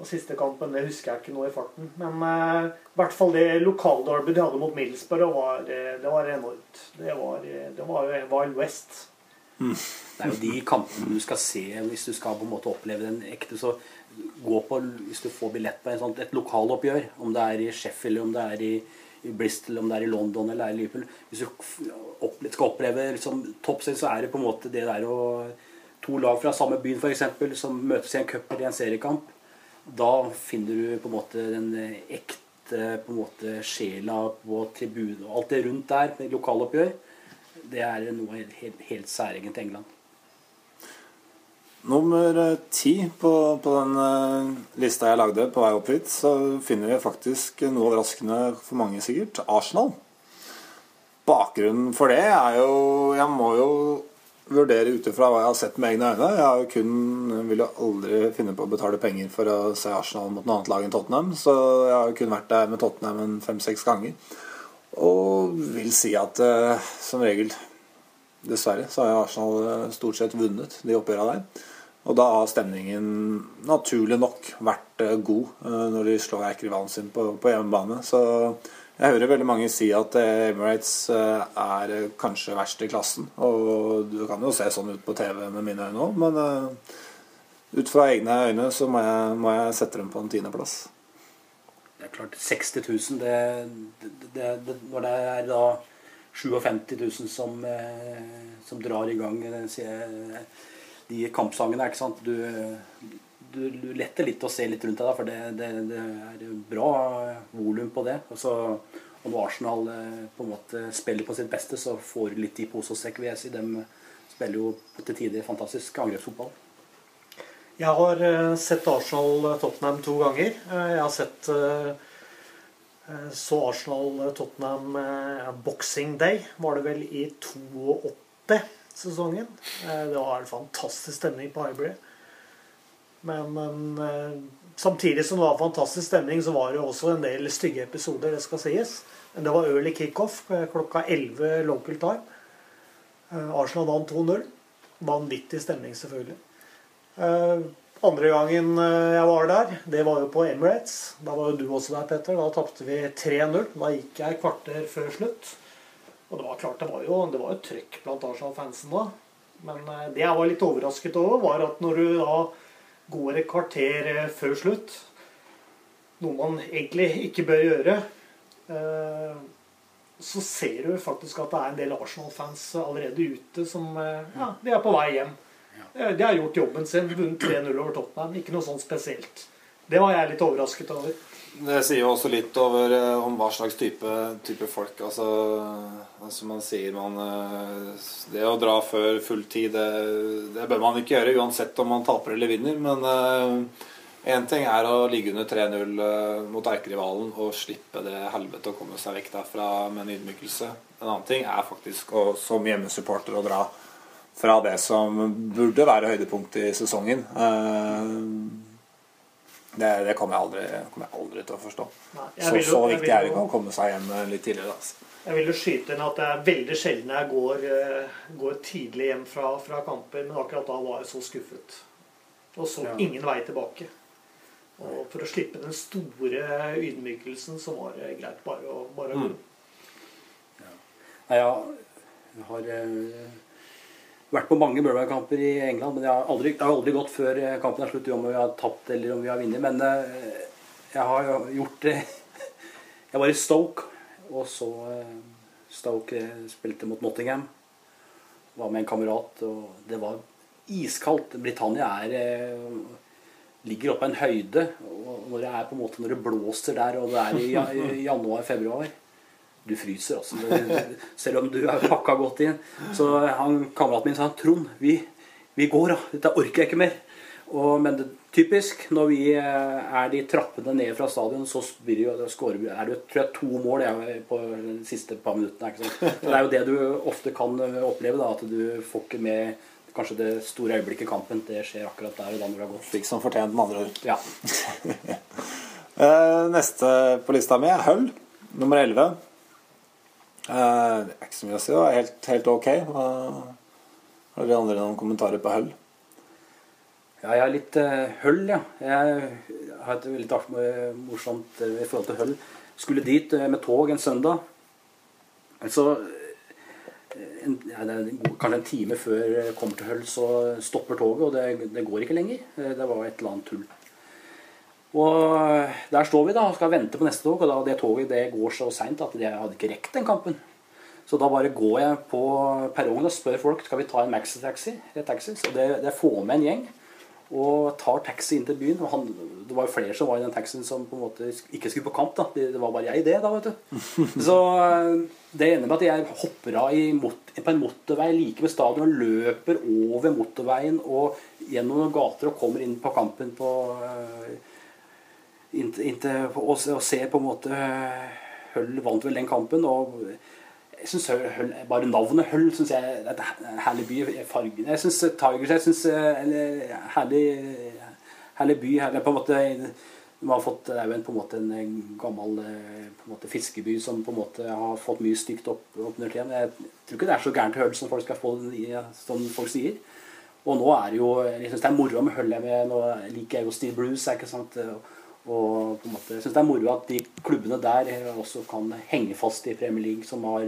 Og siste kampen det husker jeg ikke nå i farten. Men eh, i hvert fall det lokalderby de hadde mot Middlesbrough, var, eh, det var enormt. Det var, eh, det var jo Wild West. Det er jo de kampene du skal se hvis du skal på en måte oppleve den ekte. Så gå på, hvis du får billett på en sånt, et lokaloppgjør, om det er i Sheffield, om det er i, i Bristol, om det er i London eller er i Liverpool Hvis du opple skal oppleve liksom, toppserie, så er det på en måte det der å To lag fra samme byen eksempel, som møtes i en cup eller i en seriekamp. Da finner du på en måte den ekte på en måte sjela på tribunen og alt det rundt der med lokaloppgjør. Det er noe helt, helt, helt særegent til England. Nummer eh, ti på, på den eh, lista jeg lagde på vei opp hit, så finner vi faktisk noe overraskende for mange sikkert. Arsenal. Bakgrunnen for det er jo Jeg må jo vurdere ut ifra hva jeg har sett med egne øyne. Jeg har jo kun, vil jo aldri finne på å betale penger for å se Arsenal mot noe annet lag enn Tottenham. Så jeg har jo kun vært der med Tottenham en fem-seks ganger. Og vil si at eh, som regel Dessverre så har Arsenal eh, stort sett vunnet de oppgjørene der. Og da har stemningen naturlig nok vært eh, god eh, når de slår erkerivalen sin på, på hjemmebane. Så jeg hører veldig mange si at eh, Emirates eh, er eh, kanskje verst i klassen. Og du kan jo se sånn ut på TV med mine øyne òg, men ut fra egne øyne så må jeg, må jeg sette dem på en tiendeplass. Det er klart, 60 000 det, det, det, Når det er da 57 000 som, som drar i gang de kampsangene, ikke sant Du, du, letter litt å se litt rundt deg, da, for det, det, det er bra volum på det. Og, så, og når Arsenal eh, på en måte spiller på sitt beste, så får du litt i pose og sekk, si. De spiller jo til tider fantastisk angrepsfotball. Jeg har eh, sett Arsenal-Tottenham to ganger. Eh, Jeg har sett eh, eh, så Arsenal-Tottenham eh, Boxing Day, var det vel i 82-sesongen. Eh, Det var en fantastisk stemning på Highbury. Men, men eh, samtidig som det var fantastisk stemning, så var det også en del stygge episoder, det skal sies. Men det var early kickoff eh, klokka 11 local time. Eh, Arsenal vant 2-0. Vanvittig stemning, selvfølgelig. Andre gangen jeg var der, det var jo på Emirates. Da var jo du også der, Petter. Da tapte vi 3-0. Da gikk jeg kvarter før slutt. Og det var klart, det var jo, det var jo trøkk blant Arsenal-fansen da. Men det jeg var litt overrasket over, var at når du da går et kvarter eh, før slutt, noe man egentlig ikke bør gjøre, eh, så ser du faktisk at det er en del Arsenal-fans allerede ute som eh, ja, de er på vei hjem. De har gjort jobben sin, vunnet 3-0 over Tottenham. Ikke noe sånn spesielt. Det var jeg litt overrasket over. Det sier jo også litt over eh, om hva slags type, type folk. Altså, altså man sier man eh, Det å dra før full tid, det, det bør man ikke gjøre uansett om man taper eller vinner. Men én ting er å ligge under 3-0 eh, mot erkerivalen og slippe det helvete å komme seg vekk derfra med en ydmykelse. En annen ting er faktisk å, som hjemmesupporter å dra fra det som burde være høydepunktet i sesongen. Eh, det, det kommer jeg, aldri, kommer jeg aldri til å forstå. Nei, Så, jo- så viktig er det ikke å komme seg hjem litt tidligere. Altså. Jeg vil jo skyte inn at det er veldig sjelden jeg går, eh, går tidlig hjem fra, fra kamper, men akkurat da var jeg så skuffet. Og så Ja. ingen vei tilbake. Og for å slippe den store ydmykelsen, så var det greit bare å, bare Mm. gå. Nei, jeg har eh, vært på mange Burbank-kamper i England, men har aldri, det har aldri gått før eh, kampen er slutt, om vi har tapt eller om vi har vunnet. Men eh, jeg har jo gjort det Jeg var i Stoke, og så eh, Stoke eh, spilte mot Nottingham. Var med en kamerat, og det var iskaldt. Britannia er eh, ligger oppe på en høyde, og når det er på en måte når det blåser der, og det er i januar-februar Du fryser, altså. Selv om du er pakka godt inn. Så han kameraten min sa Trond, vi, vi går, da. Dette orker jeg ikke mer. Og, men det, typisk, når vi eh, er de trappene ned fra stadion, så blir det jo, da scorer er det tror jeg, to mål jeg, på de siste par minuttene. Det er jo det du ofte kan eh, oppleve, da, at du får ikke med kanskje det store øyeblikket i kampen. Det skjer akkurat der og da når det har gått. Fikk som fortjent, med andre ord. Ja. Eh, neste på lista mi er Hull, nummer 11. Si. Det var helt, helt ok. Har dere andre noen kommentarer på Hull? Ja, jeg er litt uh, høll, ja. Jeg har et artig- eh, morsomt eh, i forhold til høll. Skulle dit med tog en søndag. Så en, ja, kanskje en time før jeg kommer til Høll, så stopper toget, og det, det går ikke lenger. Det var et eller annet tull. Og eh, der står vi da og skal vente på neste tog, og da det toget det går så seint at jeg hadde ikke rekt den kampen. Så da bare går jeg på perrongen og spør folk skal vi ta en maxitaxi. Så det, det får med en gjeng og tar taxi inn til byen. Og han, det var jo flere som var i den taxien som på en måte ikke skulle på kamp. da. Det, det var bare jeg i det, da, vet du. Så eh, det ender med at jeg hopper av i mot, på en motorvei like ved stadion og løper over motorveien og gjennom noen gater og kommer inn på kampen på eh, inn, inn til, se- på en måte Høll vant vel den kampen. og jeg synes Høll, Bare navnet Høll syns jeg er en herlig by. Fargen Jeg syns Tigers jeg synes, eller, herlig, herlig by. Herlig, på en måte, de har fått, det er jo en, på en måte en gammel en måte, fiskeby som på en måte har fått mye stygt opp, opp under tiden. Jeg tror ikke det er så gærent Høll som folk skal få den i, som folk sier. Og nå er det jo Jeg syns det er moro med Høll. jeg med, Nå liker jeg jo Steve Bruce. ikke sant? Og på en måte, jeg syns det er moro at de klubbene der også kan henge fast i Premier League, som har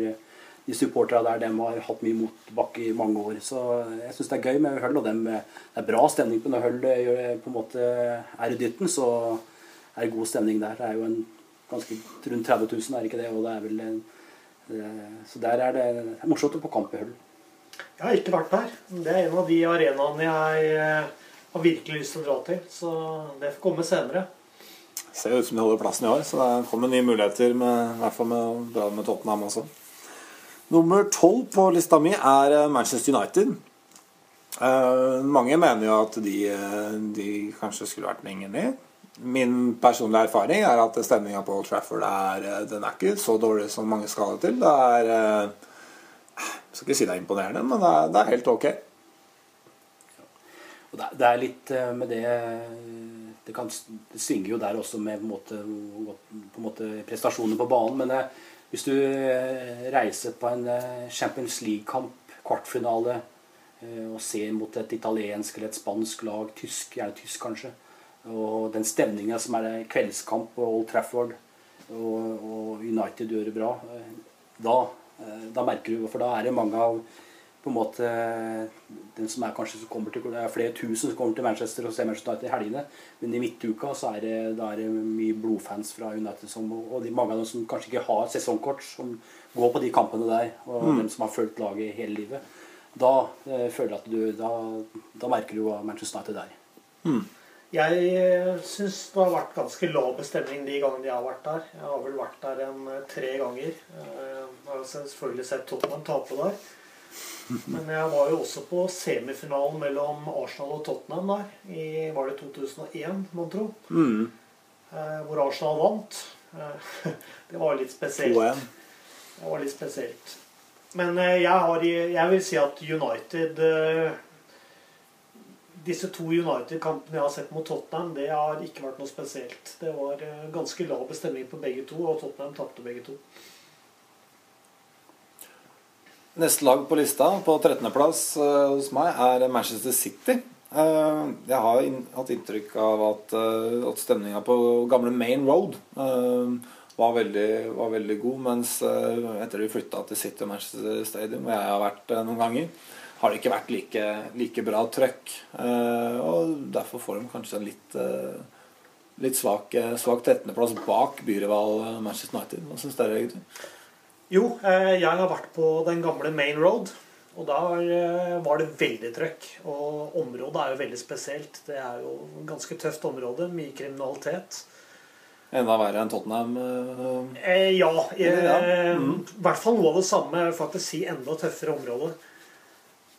de supporterne der dem har hatt mye motbakke i mange år. Så jeg syns det er gøy med Hull. og dem, det er bra stemning på når Hull på en måte er i dytten. Så er det god stemning der. Det er jo en ganske rundt 30 000, er det ikke det? Og det er vel en, eh, så der er det, det er morsomt å på kamp i Hull. Jeg har ikke vært der. Det er en av de arenaene jeg eh, har virkelig lyst til å dra til. Så det får komme senere. Ser ut som de holder plassen i år, så det kommer nye muligheter, med, i hvert fall med å dra med Tottenham også. Nummer tolv på lista mi er eh, Manchester United. Uh, mange mener jo at de, eh, de kanskje skulle vært lenger ned. Min personlige erfaring er at stemninga på Old Trafford er, den er ikke så dårlig som mange skal ha til. Det er Jeg skal ikke si det er imponerende, men det er, det er helt ok. Det, er- litt med det Det, kan, det svinger jo der også med på en måte, måte prestasjoner på banen. Men eh, hvis du eh, reiser på en eh, Champions League-kamp, kvartfinale, eh, og ser mot et italiensk eller et spansk lag, tysk, gjerne tysk kanskje, og den stemninga som er kveldskamp på Old Trafford, og, og United gjør det bra, eh, da, eh, da merker du For da er det mange av på en måte den som er kanskje som kommer til Det er flere tusen som kommer til Manchester og ser Manchester United i helgene. Men i midtuka så er det, er det mye blodfans fra United som, og de, mange av dem som kanskje ikke har sesongkort, som går på de kampene der. Og dem som har fulgt laget hele livet. Da eh, føler jeg at du da, da merker du hva Manchester United er. Jeg eh, syns det har vært ganske lav bestemning de gangene jeg har vært der. Jeg har vel vært der en eh, tre ganger. Eh, Jeg har selvfølgelig sett Tottenham tape der. Men jeg var jo også på semifinalen mellom Arsenal og Tottenham der. I, var det 2001, mon tro? Eh, Hvor Arsenal vant. Eh, Det var litt spesielt. Det var litt spesielt. Men eh, jeg, har, jeg vil si at United eh, Disse to United-kampene jeg har sett mot Tottenham, det har ikke vært noe spesielt. Det var ganske lav bestemning på begge to, og Tottenham tapte begge to. Neste lag på lista, på 13.-plass hos meg, er Manchester City. Eh, jeg har hatt inntrykk av at, uh, at stemninga på gamle Main Road eh, var, veldig, var veldig god, mens etter at de flytta til City og Manchester Stadium, hvor jeg har vært eh, noen ganger, har det ikke vært like, like bra trøkk. Eh, og derfor får de kanskje en litt, eh, litt svak, eh, svak 13.-plass bak byrival eh, Manchester United. Hva syns dere, gutter? Jo, eh, jeg har vært på den gamle Main Road. Og da eh, var det veldig trøkk. Og området er jo veldig spesielt. Det er jo et ganske tøft område. Mye kriminalitet. Enda verre enn Tottenham. eh, Eh, ja. Eh, Ja. I hvert fall noe av det samme. Jeg vil faktisk si enda tøffere område.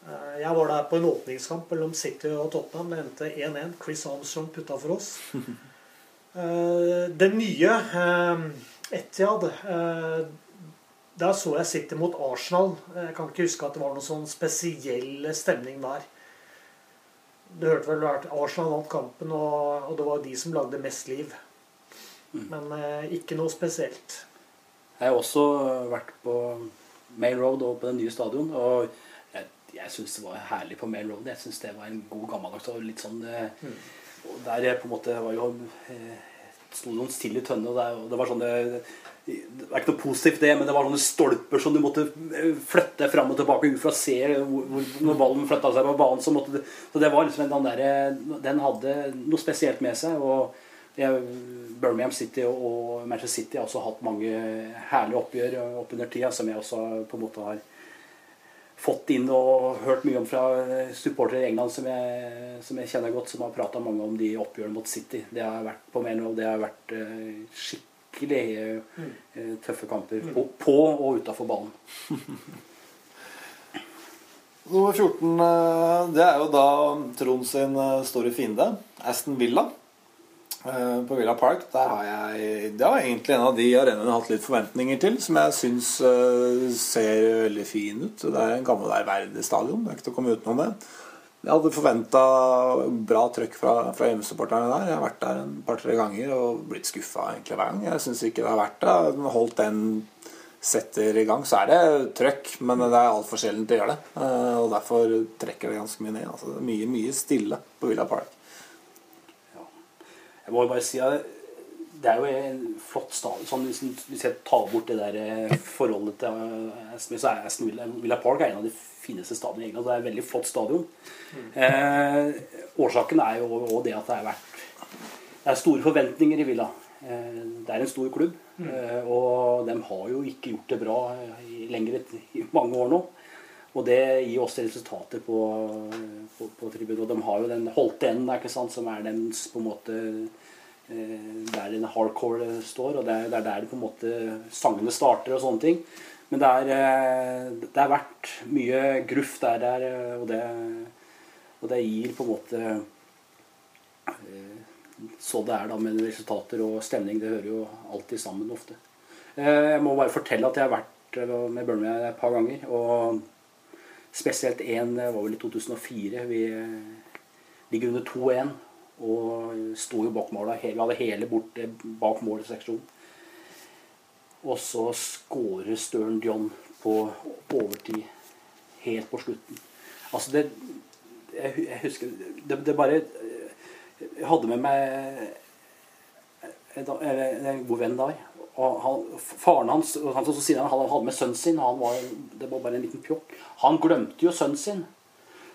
Eh, jeg var der på en åpningskamp mellom City og Tottenham. Det endte 1-1. Chris Armstrong putta for oss. Eh, det nye eh, Etiad eh, Der så jeg City mot Arsenal. Jeg kan ikke huske at det var noen sånn spesiell stemning der. Du hørte vel at Arsenal vant kampen, og, det var de som lagde mest liv. Men eh, ikke noe spesielt. Jeg har også vært på Mail Road og på det nye stadion. Og jeg, jeg syns det var herlig på Mail Road. Jeg syns det var en god gammeldags og litt sånn mm. og Der eh, på en måte var jo eh, sto noen stille tønner, tønne, og det var sånn det, det er ikke noe positivt, det, men det var sånne stolper som du måtte eh, flytte fram og tilbake ut for å se hvor, når ballen flytta seg på banen. Så, måtte så det var liksom den der, Den hadde noe spesielt med seg. og Birmingham City og Manchester City har også hatt mange herlige oppgjør opp under tida, som jeg også på en måte har fått inn og hørt mye om fra supportere i England som jeg, som jeg kjenner godt, som har prata mange om de oppgjørene mot City. Det har vært på Maino, det har vært eh, skikkelig eh, eh, tøffe kamper på, på og utafor banen. Nummer 14, eh, det er jo da Trond sin eh, store fiende, Aston Villa. På Villa Park der har jeg Det var egentlig en av de arenaene jeg har hatt litt forventninger til. Som jeg syns ser veldig fin ut. Det er en gammel ærverdig stadion. Det er ikke til å komme utenom det. Jeg hadde forventa bra trøkk fra, fra hjemmesupporterne der. Jeg har vært der en par-tre ganger og blitt skuffa hver gang. Jeg syns ikke det har vært det. Holdt den setter i gang, så er det trøkk, men det er altfor sjelden å gjøre det. Eh, Og derfor trekker det ganske mye ned. Altså, det er mye, mye stille på Villa Park. Jeg må jo bare si at det er jo en flott stadion. Sånn, hvis, hvis jeg tar bort det der eh, forholdet til eh, Aston så er Aston Villa, Villa Park er en av de fineste stadionene i England. Det er et veldig flott stadion. Eh, årsaken er jo òg det at det er vært Det er store forventninger i Villa. Eh, det er en stor klubb, eh, og de har jo ikke gjort det bra i, lenger i mange år nå. Og det gir også resultater på, på, på tribunen. Og de har jo den holdte enden der, ikke sant, som er dens på en måte eh, Der den hardcore står, og det er, der det er på en måte sangene starter og sånne ting. Men det er, eh, det har vært mye gruff der, der og, det, og det gir på en måte eh, Så det er da med resultater og stemning. Det hører jo alltid sammen ofte. Eh, Jeg må bare fortelle at jeg har vært eh, med Birmingham et par ganger. og Spesielt én var vel i 2004. Vi eh, ligger under 2-1 og sto jo bak målet. Vi hadde hele borte bak målseksjonen. Og så skårer Stern John på overtid helt på slutten. Altså det Jeg, jeg husker det, det bare Jeg hadde med meg en, en, god venn der. Og han, faren hans han han hadde med sønnen sin. Han var, det var bare en liten pjokk. Han glemte jo sønnen sin.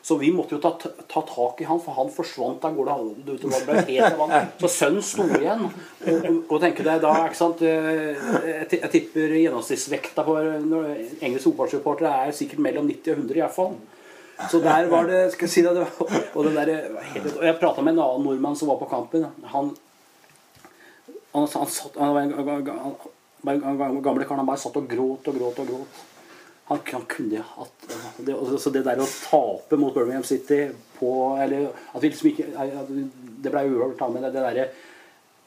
Så vi måtte jo ta, ta tak i han, for han forsvant av gårde. Så sønnen sto igjen. Og, og tenker deg da, ikke sant Jeg, jeg tipper gjennomsnittsvekta for engelske fotballsupportere er sikkert mellom 90 og 100 i hvert fall. Så der var det skal jeg si det, og, der, og Jeg prata med en annen nordmann som var på kampen. Han han, han, satt, han var en, han, gamle karen, Han bare satt og gråt og gråt og gråt. Han, han kunne hatt det, Så det der å tape mot Birmingham City på Eller at vi liksom ikke at Det ble uavgjort, men det, det derre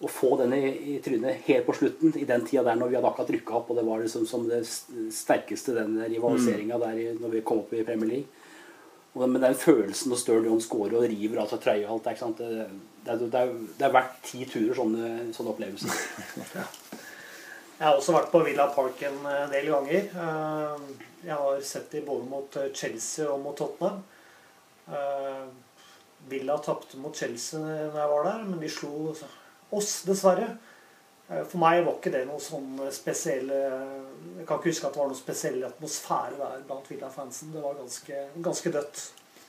å få den i, i, trynet helt på slutten, i den tida der når vi hadde akkurat rykka opp, og det var liksom som det sterkeste, den rivaliseringa der når vi kom opp i Premier League. Og men den følelsen når Stern John scorer og river altså trøya og alt det, det, det, er, det er verdt ti turer sånne, sånne opplevelser. Jeg har også vært på Villa Park en del ganger. Jeg har sett de både mot Chelsea og mot Tottenham. Villa tapte mot Chelsea når jeg var der, men de slo oss, dessverre. For meg var ikke det noe sånn spesiell Jeg kan ikke huske at det var noe spesiell atmosfære der blant Villa-fansen. Det var ganske, ganske dødt.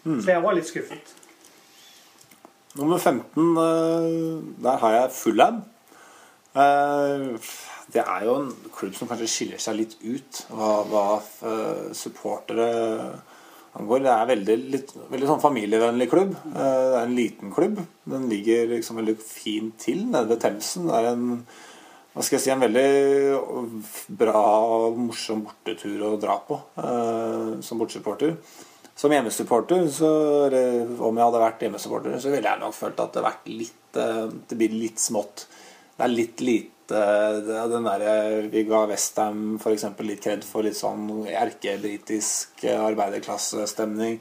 Mm. Så jeg var litt skuffet. Nummer 15, der har jeg Fulham. Det er jo en klubb som kanskje skiller seg litt ut. Hva, hva supportere angår. Det er veldig, litt, veldig sånn familievennlig klubb. Eh, Det er en liten klubb. Den ligger liksom veldig fint til nede ved Themsen. Det er en hva skal jeg si, en veldig bra og morsom bortetur å dra på eh, som bortesupporter. Som hjemmesupporter, så, om jeg hadde vært hjemmesupporter, så ville jeg nok følt at det, vært litt, eh, det blir litt smått. Det er litt lite det er den der, Vi ga Westham f.eks. litt kred for litt sånn erkebritisk arbeiderklassestemning.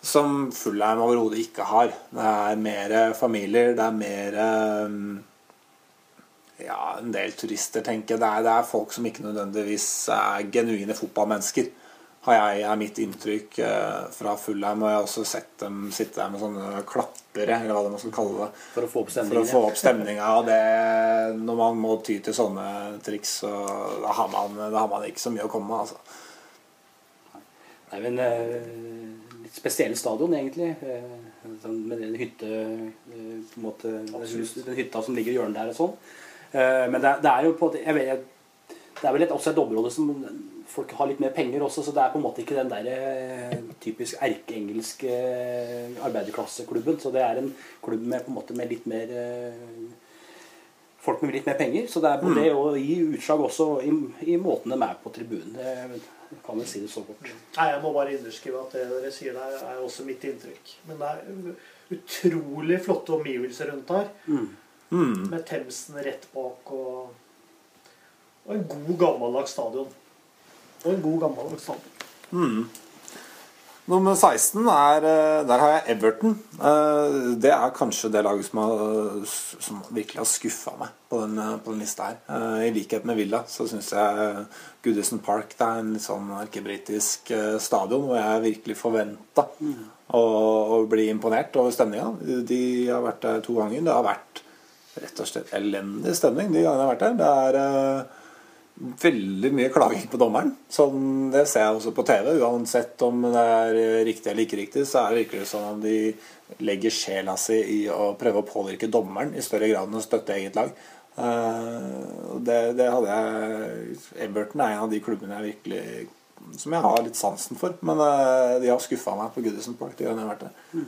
Som Fullheim overhodet ikke har. Det er mer familier, det er mer ja, en del turister, tenker jeg. Det det er folk som ikke nødvendigvis er genuine fotballmennesker. Har jeg, er mitt inntrykk eh, fra Fullheim. Og jeg har også sett dem sitte der med sånne klappere, eller hva det man skal kalle det. For å få opp For å få opp stemninga. Og det, når man må ty til sånne triks, så da har man, da har man ikke så mye å komme med. Altså. Det er jo en eh, litt spesiell stadion, egentlig. eh, sånn med den hytte på en måte, Den hytta som ligger i hjørnet der og sånn. Eh, men det, det er jo på jeg vet, Det er vel et, også et område som folk har litt mer penger også, så det er på en måte ikke den der eh, typisk erkeengelske eh, arbeiderklasseklubben. Så det er en klubb med, på en måte, med litt mer eh, folk med litt mer penger. Så det er på det å gi utslag også i, i måten de er på tribunen. Det kan vel si det så kort. Nei, Jeg må bare underskrive at det dere sier der, er også mitt inntrykk. Men det er utrolig flotte omgivelser rundt her. Mm. Med Themsen rett bak og, og en god, gammeldags stadion. Og en god, gammeldags stadion. Nummer 16 er eh, Der har jeg Everton. Eh, Det er kanskje det laget som, har, som virkelig har skuffa meg på den, eh, på den lista her. Eh, I likhet med Villa så syns jeg Goodison Park det er en litt sånn erkebritisk eh, stadion hvor jeg virkelig forventa å, å bli imponert over stemninga. De har vært der to ganger. Det har vært rett og slett elendig stemning de gangene jeg har vært der. Det er veldig mye klaging på dommeren. Sånn, det ser jeg også på TV. Uansett om det er riktig eller ikke riktig, så er det virkelig sånn at de legger sjela si i å prøve å påvirke dommeren i større grad enn å støtte eget lag. Eh, det, det hadde jeg Everton er en av de klubbene jeg virkelig som jeg har litt sansen for. Men eh, de har skuffa meg på Goodison Park de gangene jeg har vært det.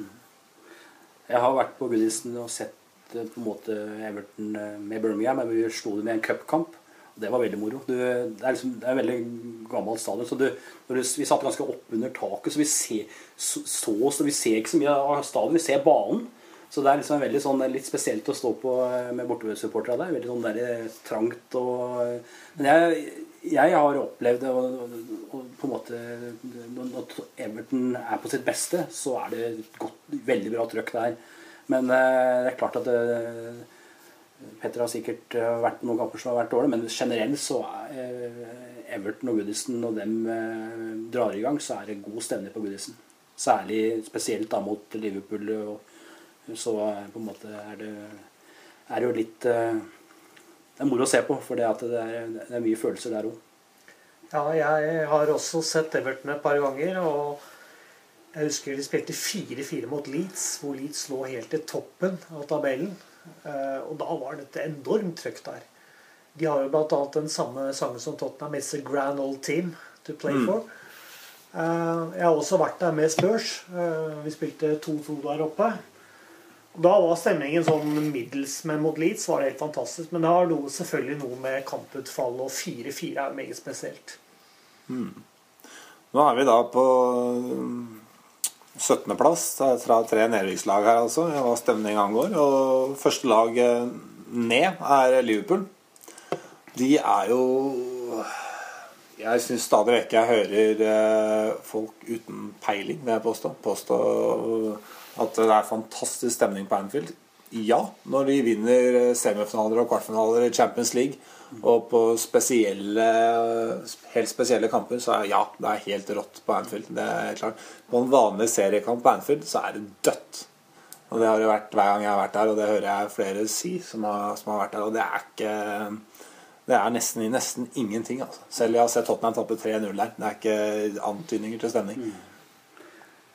Jeg har vært på Goodison og sett eh, på en måte Everton med Birmingham. Jeg slo dem i en cupkamp. Og Det var veldig moro. Du, det, er liksom, det veldig gammel stadion. så du, du, Vi satt ganske oppunder taket, så vi ser, så, så, så vi ser ikke så mye av stadion. Vi ser banen. Så det er liksom veldig sånn, litt spesielt å stå på eh, med bortesupportere der. Veldig sånn der, eh, trangt og Men jeg, jeg har opplevd det, og, og, og på en måte Når Everton er på sitt beste, så er det godt, veldig bra trøkk der. Men eh, det er klart at det, Petter har sikkert eh, vært noen kamper som har vært dårlige, men generelt så er eh, Everton og Goodison når dem eh, drar i gang, så er det god stemning på Goodison. Særlig spesielt da mot Liverpool. Og så på en måte er det, er jo litt Det er moro å se på, for det, det, er, det er mye følelser der òg. Ja, jeg har også sett Everton et par ganger. og jeg husker de spilte 4-4 mot Leeds, hvor Leeds lå helt i toppen av tabellen. Eh, Og da var dette enormt trøkk der. De har jo bl.a. den samme sangen som Tottenham, 'It's a grand old team to play for'. Mm. Jeg har også vært der med Spurs. Eh, Vi spilte 2-2 der oppe. Da var stemningen sånn middels, men mot Leeds var det helt fantastisk. Men det har noe, selvfølgelig noe med kamputfall, og 4-4 er meget spesielt. Nå er vi da på 17.-plass fra tre nedrykkslag her, altså, hva stemning angår. Og første lag ned er Liverpool. De er jo Jeg syns stadig vekk jeg hører eh, folk uten peiling, vil jeg påstå, påstå at det er fantastisk stemning på Anfield. Ja, når de vinner eh, semifinaler og kvartfinaler i Champions League, og på spesielle, helt spesielle kamper, så er ja, det er helt rått på Anfield. Det er klart. På en vanlig seriekamp på Anfield så er det dødt. Og det har det vært hver gang jeg har vært der, og det hører jeg flere si som har, som har vært der. Og det er ikke Det er nesten, nesten ingenting, altså. Selv jeg har sett Tottenham tappe 3-0 der. Det er ikke antydninger til stemning.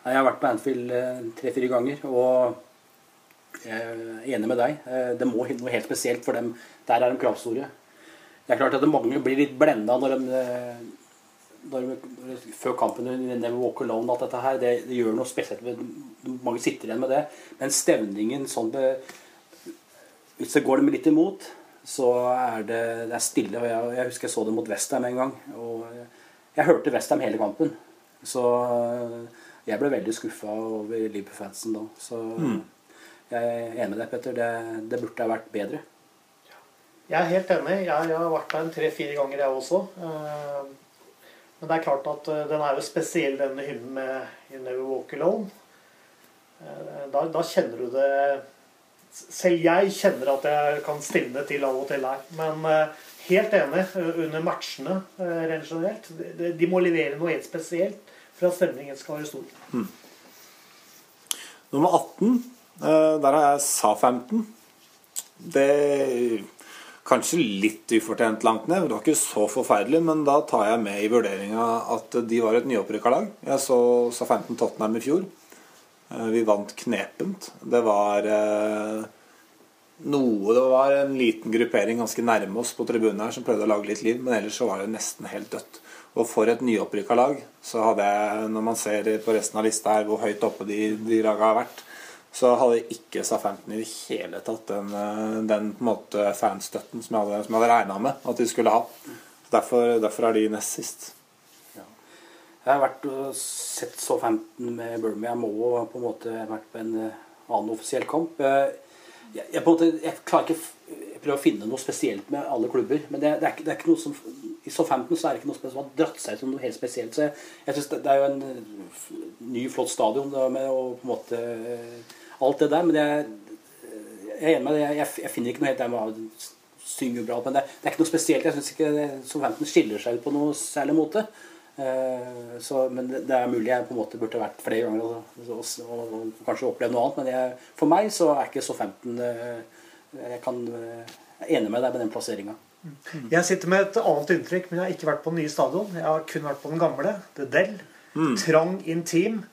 Jeg har vært på Anfield eh, tre-fire ganger, og jeg er enig med deg. Eh, Det må noe helt spesielt for dem. Der er de kravstore. Det er klart at mange blir litt blenda når de, eh, når, før kampen Never Walk Alone at dette her, det, det gjør noe spesielt. Mange sitter igjen med det. Men stemningen sånn be, Hvis det går dem litt imot, så er det, det er stille. og jeg, jeg husker jeg så det mot Westham en gang. og Jeg hørte Westham hele kampen. Så jeg ble veldig skuffa over Liverpool-fansen da. Så jeg er enig med deg, Petter. Det, det burde ha vært bedre. Jeg er helt enig. Jeg, jeg har vært der tre-fire ganger, jeg også. Eh, Men det er klart at eh, den er jo spesiell, denne hymnen med You Never Walk Alone. Eh, Da, da kjenner du det Selv jeg kjenner at jeg kan stilne til av og til her. Men helt enig. Under matchene rent generelt. De, må levere noe helt spesielt for at stemningen skal være stor. Nummer 18, eh, der har jeg Sa-15. Det Kanskje litt ufortjent langt ned. Det var ikke så forferdelig, men da tar jeg med i vurderinga at de var et nyopprykka lag. Jeg så så 15 Tottenham i fjor. Eh, Vi vant knepent. Det var eh, noe Det var en liten gruppering ganske nærme oss på tribunen her som prøvde å lage litt liv, men ellers så var det nesten helt dødt. Og for et nyopprykka lag, så hadde jeg, når man ser på resten av lista her hvor høyt oppe de, de laga har vært, så hadde ikke SA-15 i det hele tatt den, eh, den måte fanstøtten som jeg hadde, som hadde regna med at de skulle ha. Derfor, derfor er de nest sist. Jeg har vært og sett Southampton 15 med Burma. Jeg må på en måte vært på en eh, annen offisiell kamp. Eh, Jeg, jeg, måte, jeg klarer ikke jeg prøver å finne noe spesielt med alle klubber. Men det, det, er, ikke, det er ikke noe som I 15 så er det ikke noe som har dratt seg ut som noe helt spesielt. Så jeg, jeg synes det, det er jo en ny, flott stadion med å på en måte alt det der. Men jeg, jeg er enig med det. Jeg, jeg, finner ikke noe helt der med å synge bra. Men det, det er ikke noe spesielt. Jeg syns ikke det, så 15 skiller seg ut på noe særlig måte. Eh, Så, men det, det er mulig jeg på en måte burde vært flere ganger og, og, og, og kanskje opplevd noe annet. Men jeg, for meg så er ikke Southampton 15 eh, Jeg kan eh, jeg er enig med deg med den plasseringa. Jeg sitter med et annet inntrykk, men jeg har ikke vært på den nye stadion. Jeg har kun vært på den gamle. The Del. Trang, intim.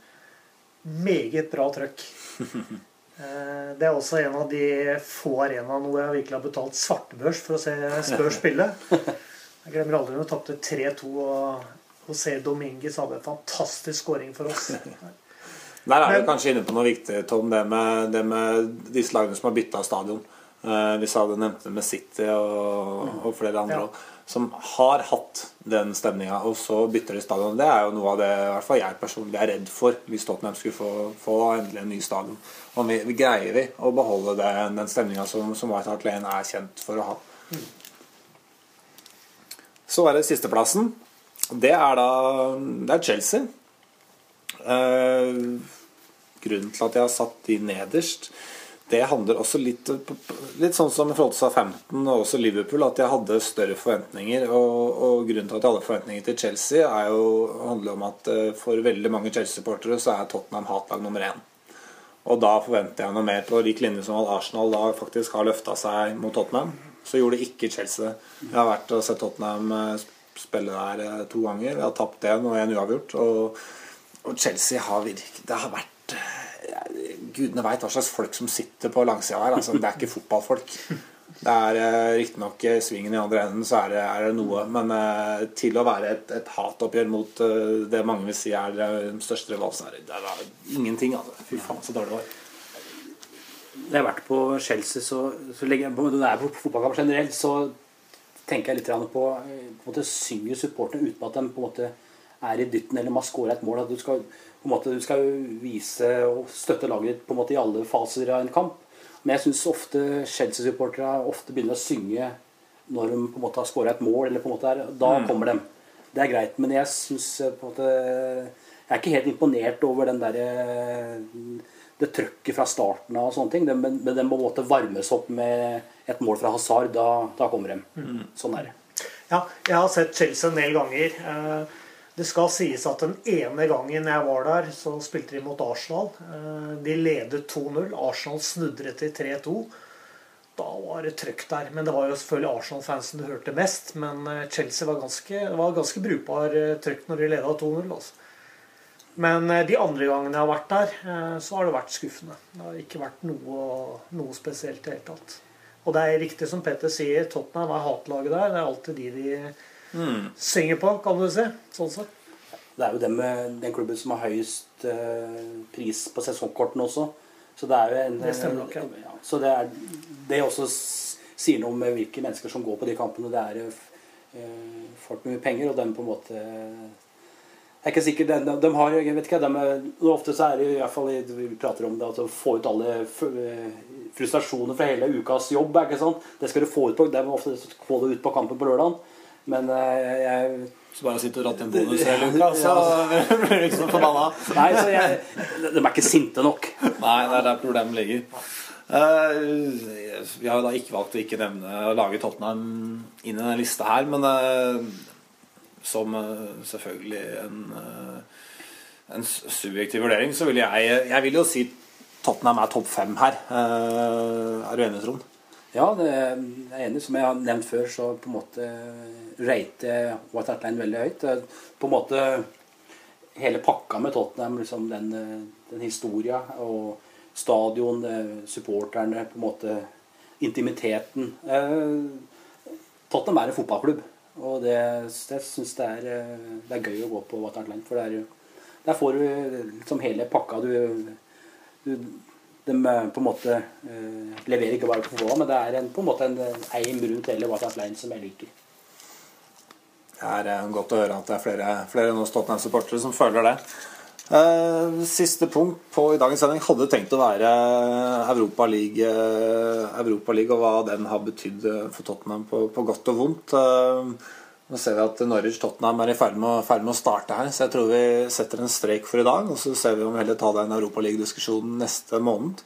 Meget bra trøkk. Eh, Det er også en av de få arenaene hvor jeg virkelig har betalt svartebørs for å se Spør spille. Jeg glemmer aldri når vi tapte 3-2 og José Dominguez hadde en fantastisk scoring for oss. Der er du kanskje inne på noe viktig, Tom, det med, det med disse lagene som har bytta stadion. Eh, vi sa det nevnte med City og, og flere andre Ja. Som har hatt den stemninga, og så bytter de stadion. Det er jo noe av det i hvert fall jeg personlig er redd for hvis Tottenham skulle få, få endelig en ny stadion. Vi, vi greier vi å beholde det, den stemninga som, som White Hart Lane er kjent for å ha. Så er det sisteplassen. Det er da det er Chelsea. Eh, grunnen til at jeg har satt de nederst, det handler også litt, litt sånn som i forhold til 15 og også Liverpool, at jeg hadde større forventninger. Og, og grunnen til at jeg hadde forventninger til Chelsea, er jo, handler om at eh, for veldig mange Chelsea-supportere så er Tottenham hatlag nummer én. Og da forventer jeg noe mer på lik linje som at Arsenal da faktisk har løfta seg mot Tottenham. Så gjorde ikke Chelsea det. Jeg har vært og sett Tottenham eh, spille der eh, to ganger. Jeg har tapt én og én uavgjort. Og, og Chelsea har virket Det har vært eh, Gudene veit hva slags folk som sitter på langsida her. Altså, det er ikke fotballfolk. Det er eh, riktignok eh, svingen i andre enden, så er det, er det noe. Men eh, til å være et, et hatoppgjør mot eh, det mange vil si er eh, den største er det, er ingenting. Altså. Fy faen, så dårlig det var. Når jeg har vært på Chelsea, så, så legger jeg, når jeg er på fotballkamp generelt, så tenker jeg litt på, på en måte Synger supporterne uten at de på en måte er i dytten eller må skåre et mål. At du skal, på en måte, du skal jo vise og støtte laget på en måte i alle faser av en kamp. Men jeg syns ofte Chelsea-supportere ofte begynner å synge når de på en måte har skåra et mål. eller på en måte er, Da kommer de. Det er greit. Men jeg syns på en måte Jeg er ikke helt imponert over den derre det trøkket fra starten av og sånne ting. Men, men den må måte varmes opp med et mål fra Hazard. Da, da kommer de. Sånn er det. Ja, jeg har sett Chelsea en del ganger. Det skal sies at den ene gangen jeg var der, så spilte de mot Arsenal. Eh, De ledet 2-0. Arsenal snudret til 3-2. Da var det trøkk der. Men det var jo selvfølgelig Arsenal-fansen du hørte mest. Men eh, Chelsea var ganske, var ganske brukbar eh, trøkk når de leda 2-0. Altså. Men de andre gangene jeg har vært der, så har det vært skuffende. Det har ikke vært noe, noe spesielt i det hele tatt. Og det er riktig som Petter sier, Tottenham er hatlaget der. Det er alltid de de synger på, kan du si. Sånn sett. Det er jo den, med, den klubben som har høyest eh, pris på sesongkortene også. Så det er jo en Det stemmer nok, ja. ja. Så det er det også sier noe om hvilke mennesker som går på de kampene. Det er eh, folk med mye penger, og dem på en måte jeg er ikke sikker, de, de har, jeg vet ikke, de, Ofte så er det i hvert fall vi prater om det at å få ut alle frustrasjoner fra hele ukas jobb. ikke sant? Det skal du få ut på, det er ofte få det ut på kampen på lørdag. Men eh, jeg Så bare sitte og ratte en bonus hele uka, så blir du ikke så forbanna. Nei, så jeg, de er ikke sinte nok. Nei, det er der problemet ligger. Uh, vi har jo da ikke valgt å ikke nevne å lage Tottenham inn i denne lista her, men uh, som uh, selvfølgelig en, en subjektiv vurdering, så vil jeg Jeg vil jo si Tottenham er topp fem her. Er du enig, Trond? Ja, det er enig. Som jeg har nevnt før, så på en måte jeg White Hart Line veldig høyt. På en måte hele pakka med Tottenham, liksom den, eh, den historia og stadion, eh, supporterne, på en måte intimiteten. Eh, Tottenham er en fotballklubb, og det, jeg syns det, det er gøy å gå på White Hart Line. For det er, der får du liksom hele pakka. Du, du de eh, på en måte eh, leverer ikke bare på hva, men det er en, på en måte en eh, eim rundt hele Hart Line som jeg liker. Det er eh, godt å høre at det er flere, flere Tottenham-supportere som føler det. Eh, siste punkt på i dagens sending hadde tenkt å være Europa League, eh, Europa League og hva den har betydd eh, for Tottenham på, på godt og vondt. Eh, nå ser vi at Norwich Tottenham er i ferd med, å- ferd med å starte her, så jeg tror vi setter en strek for i dag. Og så ser vi om vi heller tar den Europa League-diskusjonen neste måned.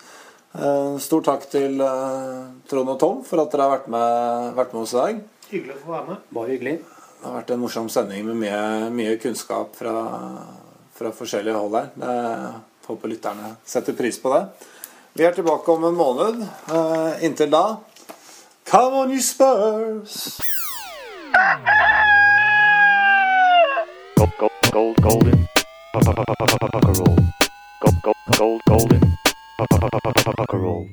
Eh, stor takk til eh, Trond og Tom for at dere har vært med, vært med oss i dag. Hyggelig å få være med. Bare hyggelig. Det har vært en morsom sending med mye, mye kunnskap fra, fra forskjellige hold her. Jeg håper lytterne setter pris på det. Vi er tilbake om en måned. Eh, inntil da Come on, you Spurs! Gold, gold, gold, golden, roll. Gold, gold, gold, golden, roll.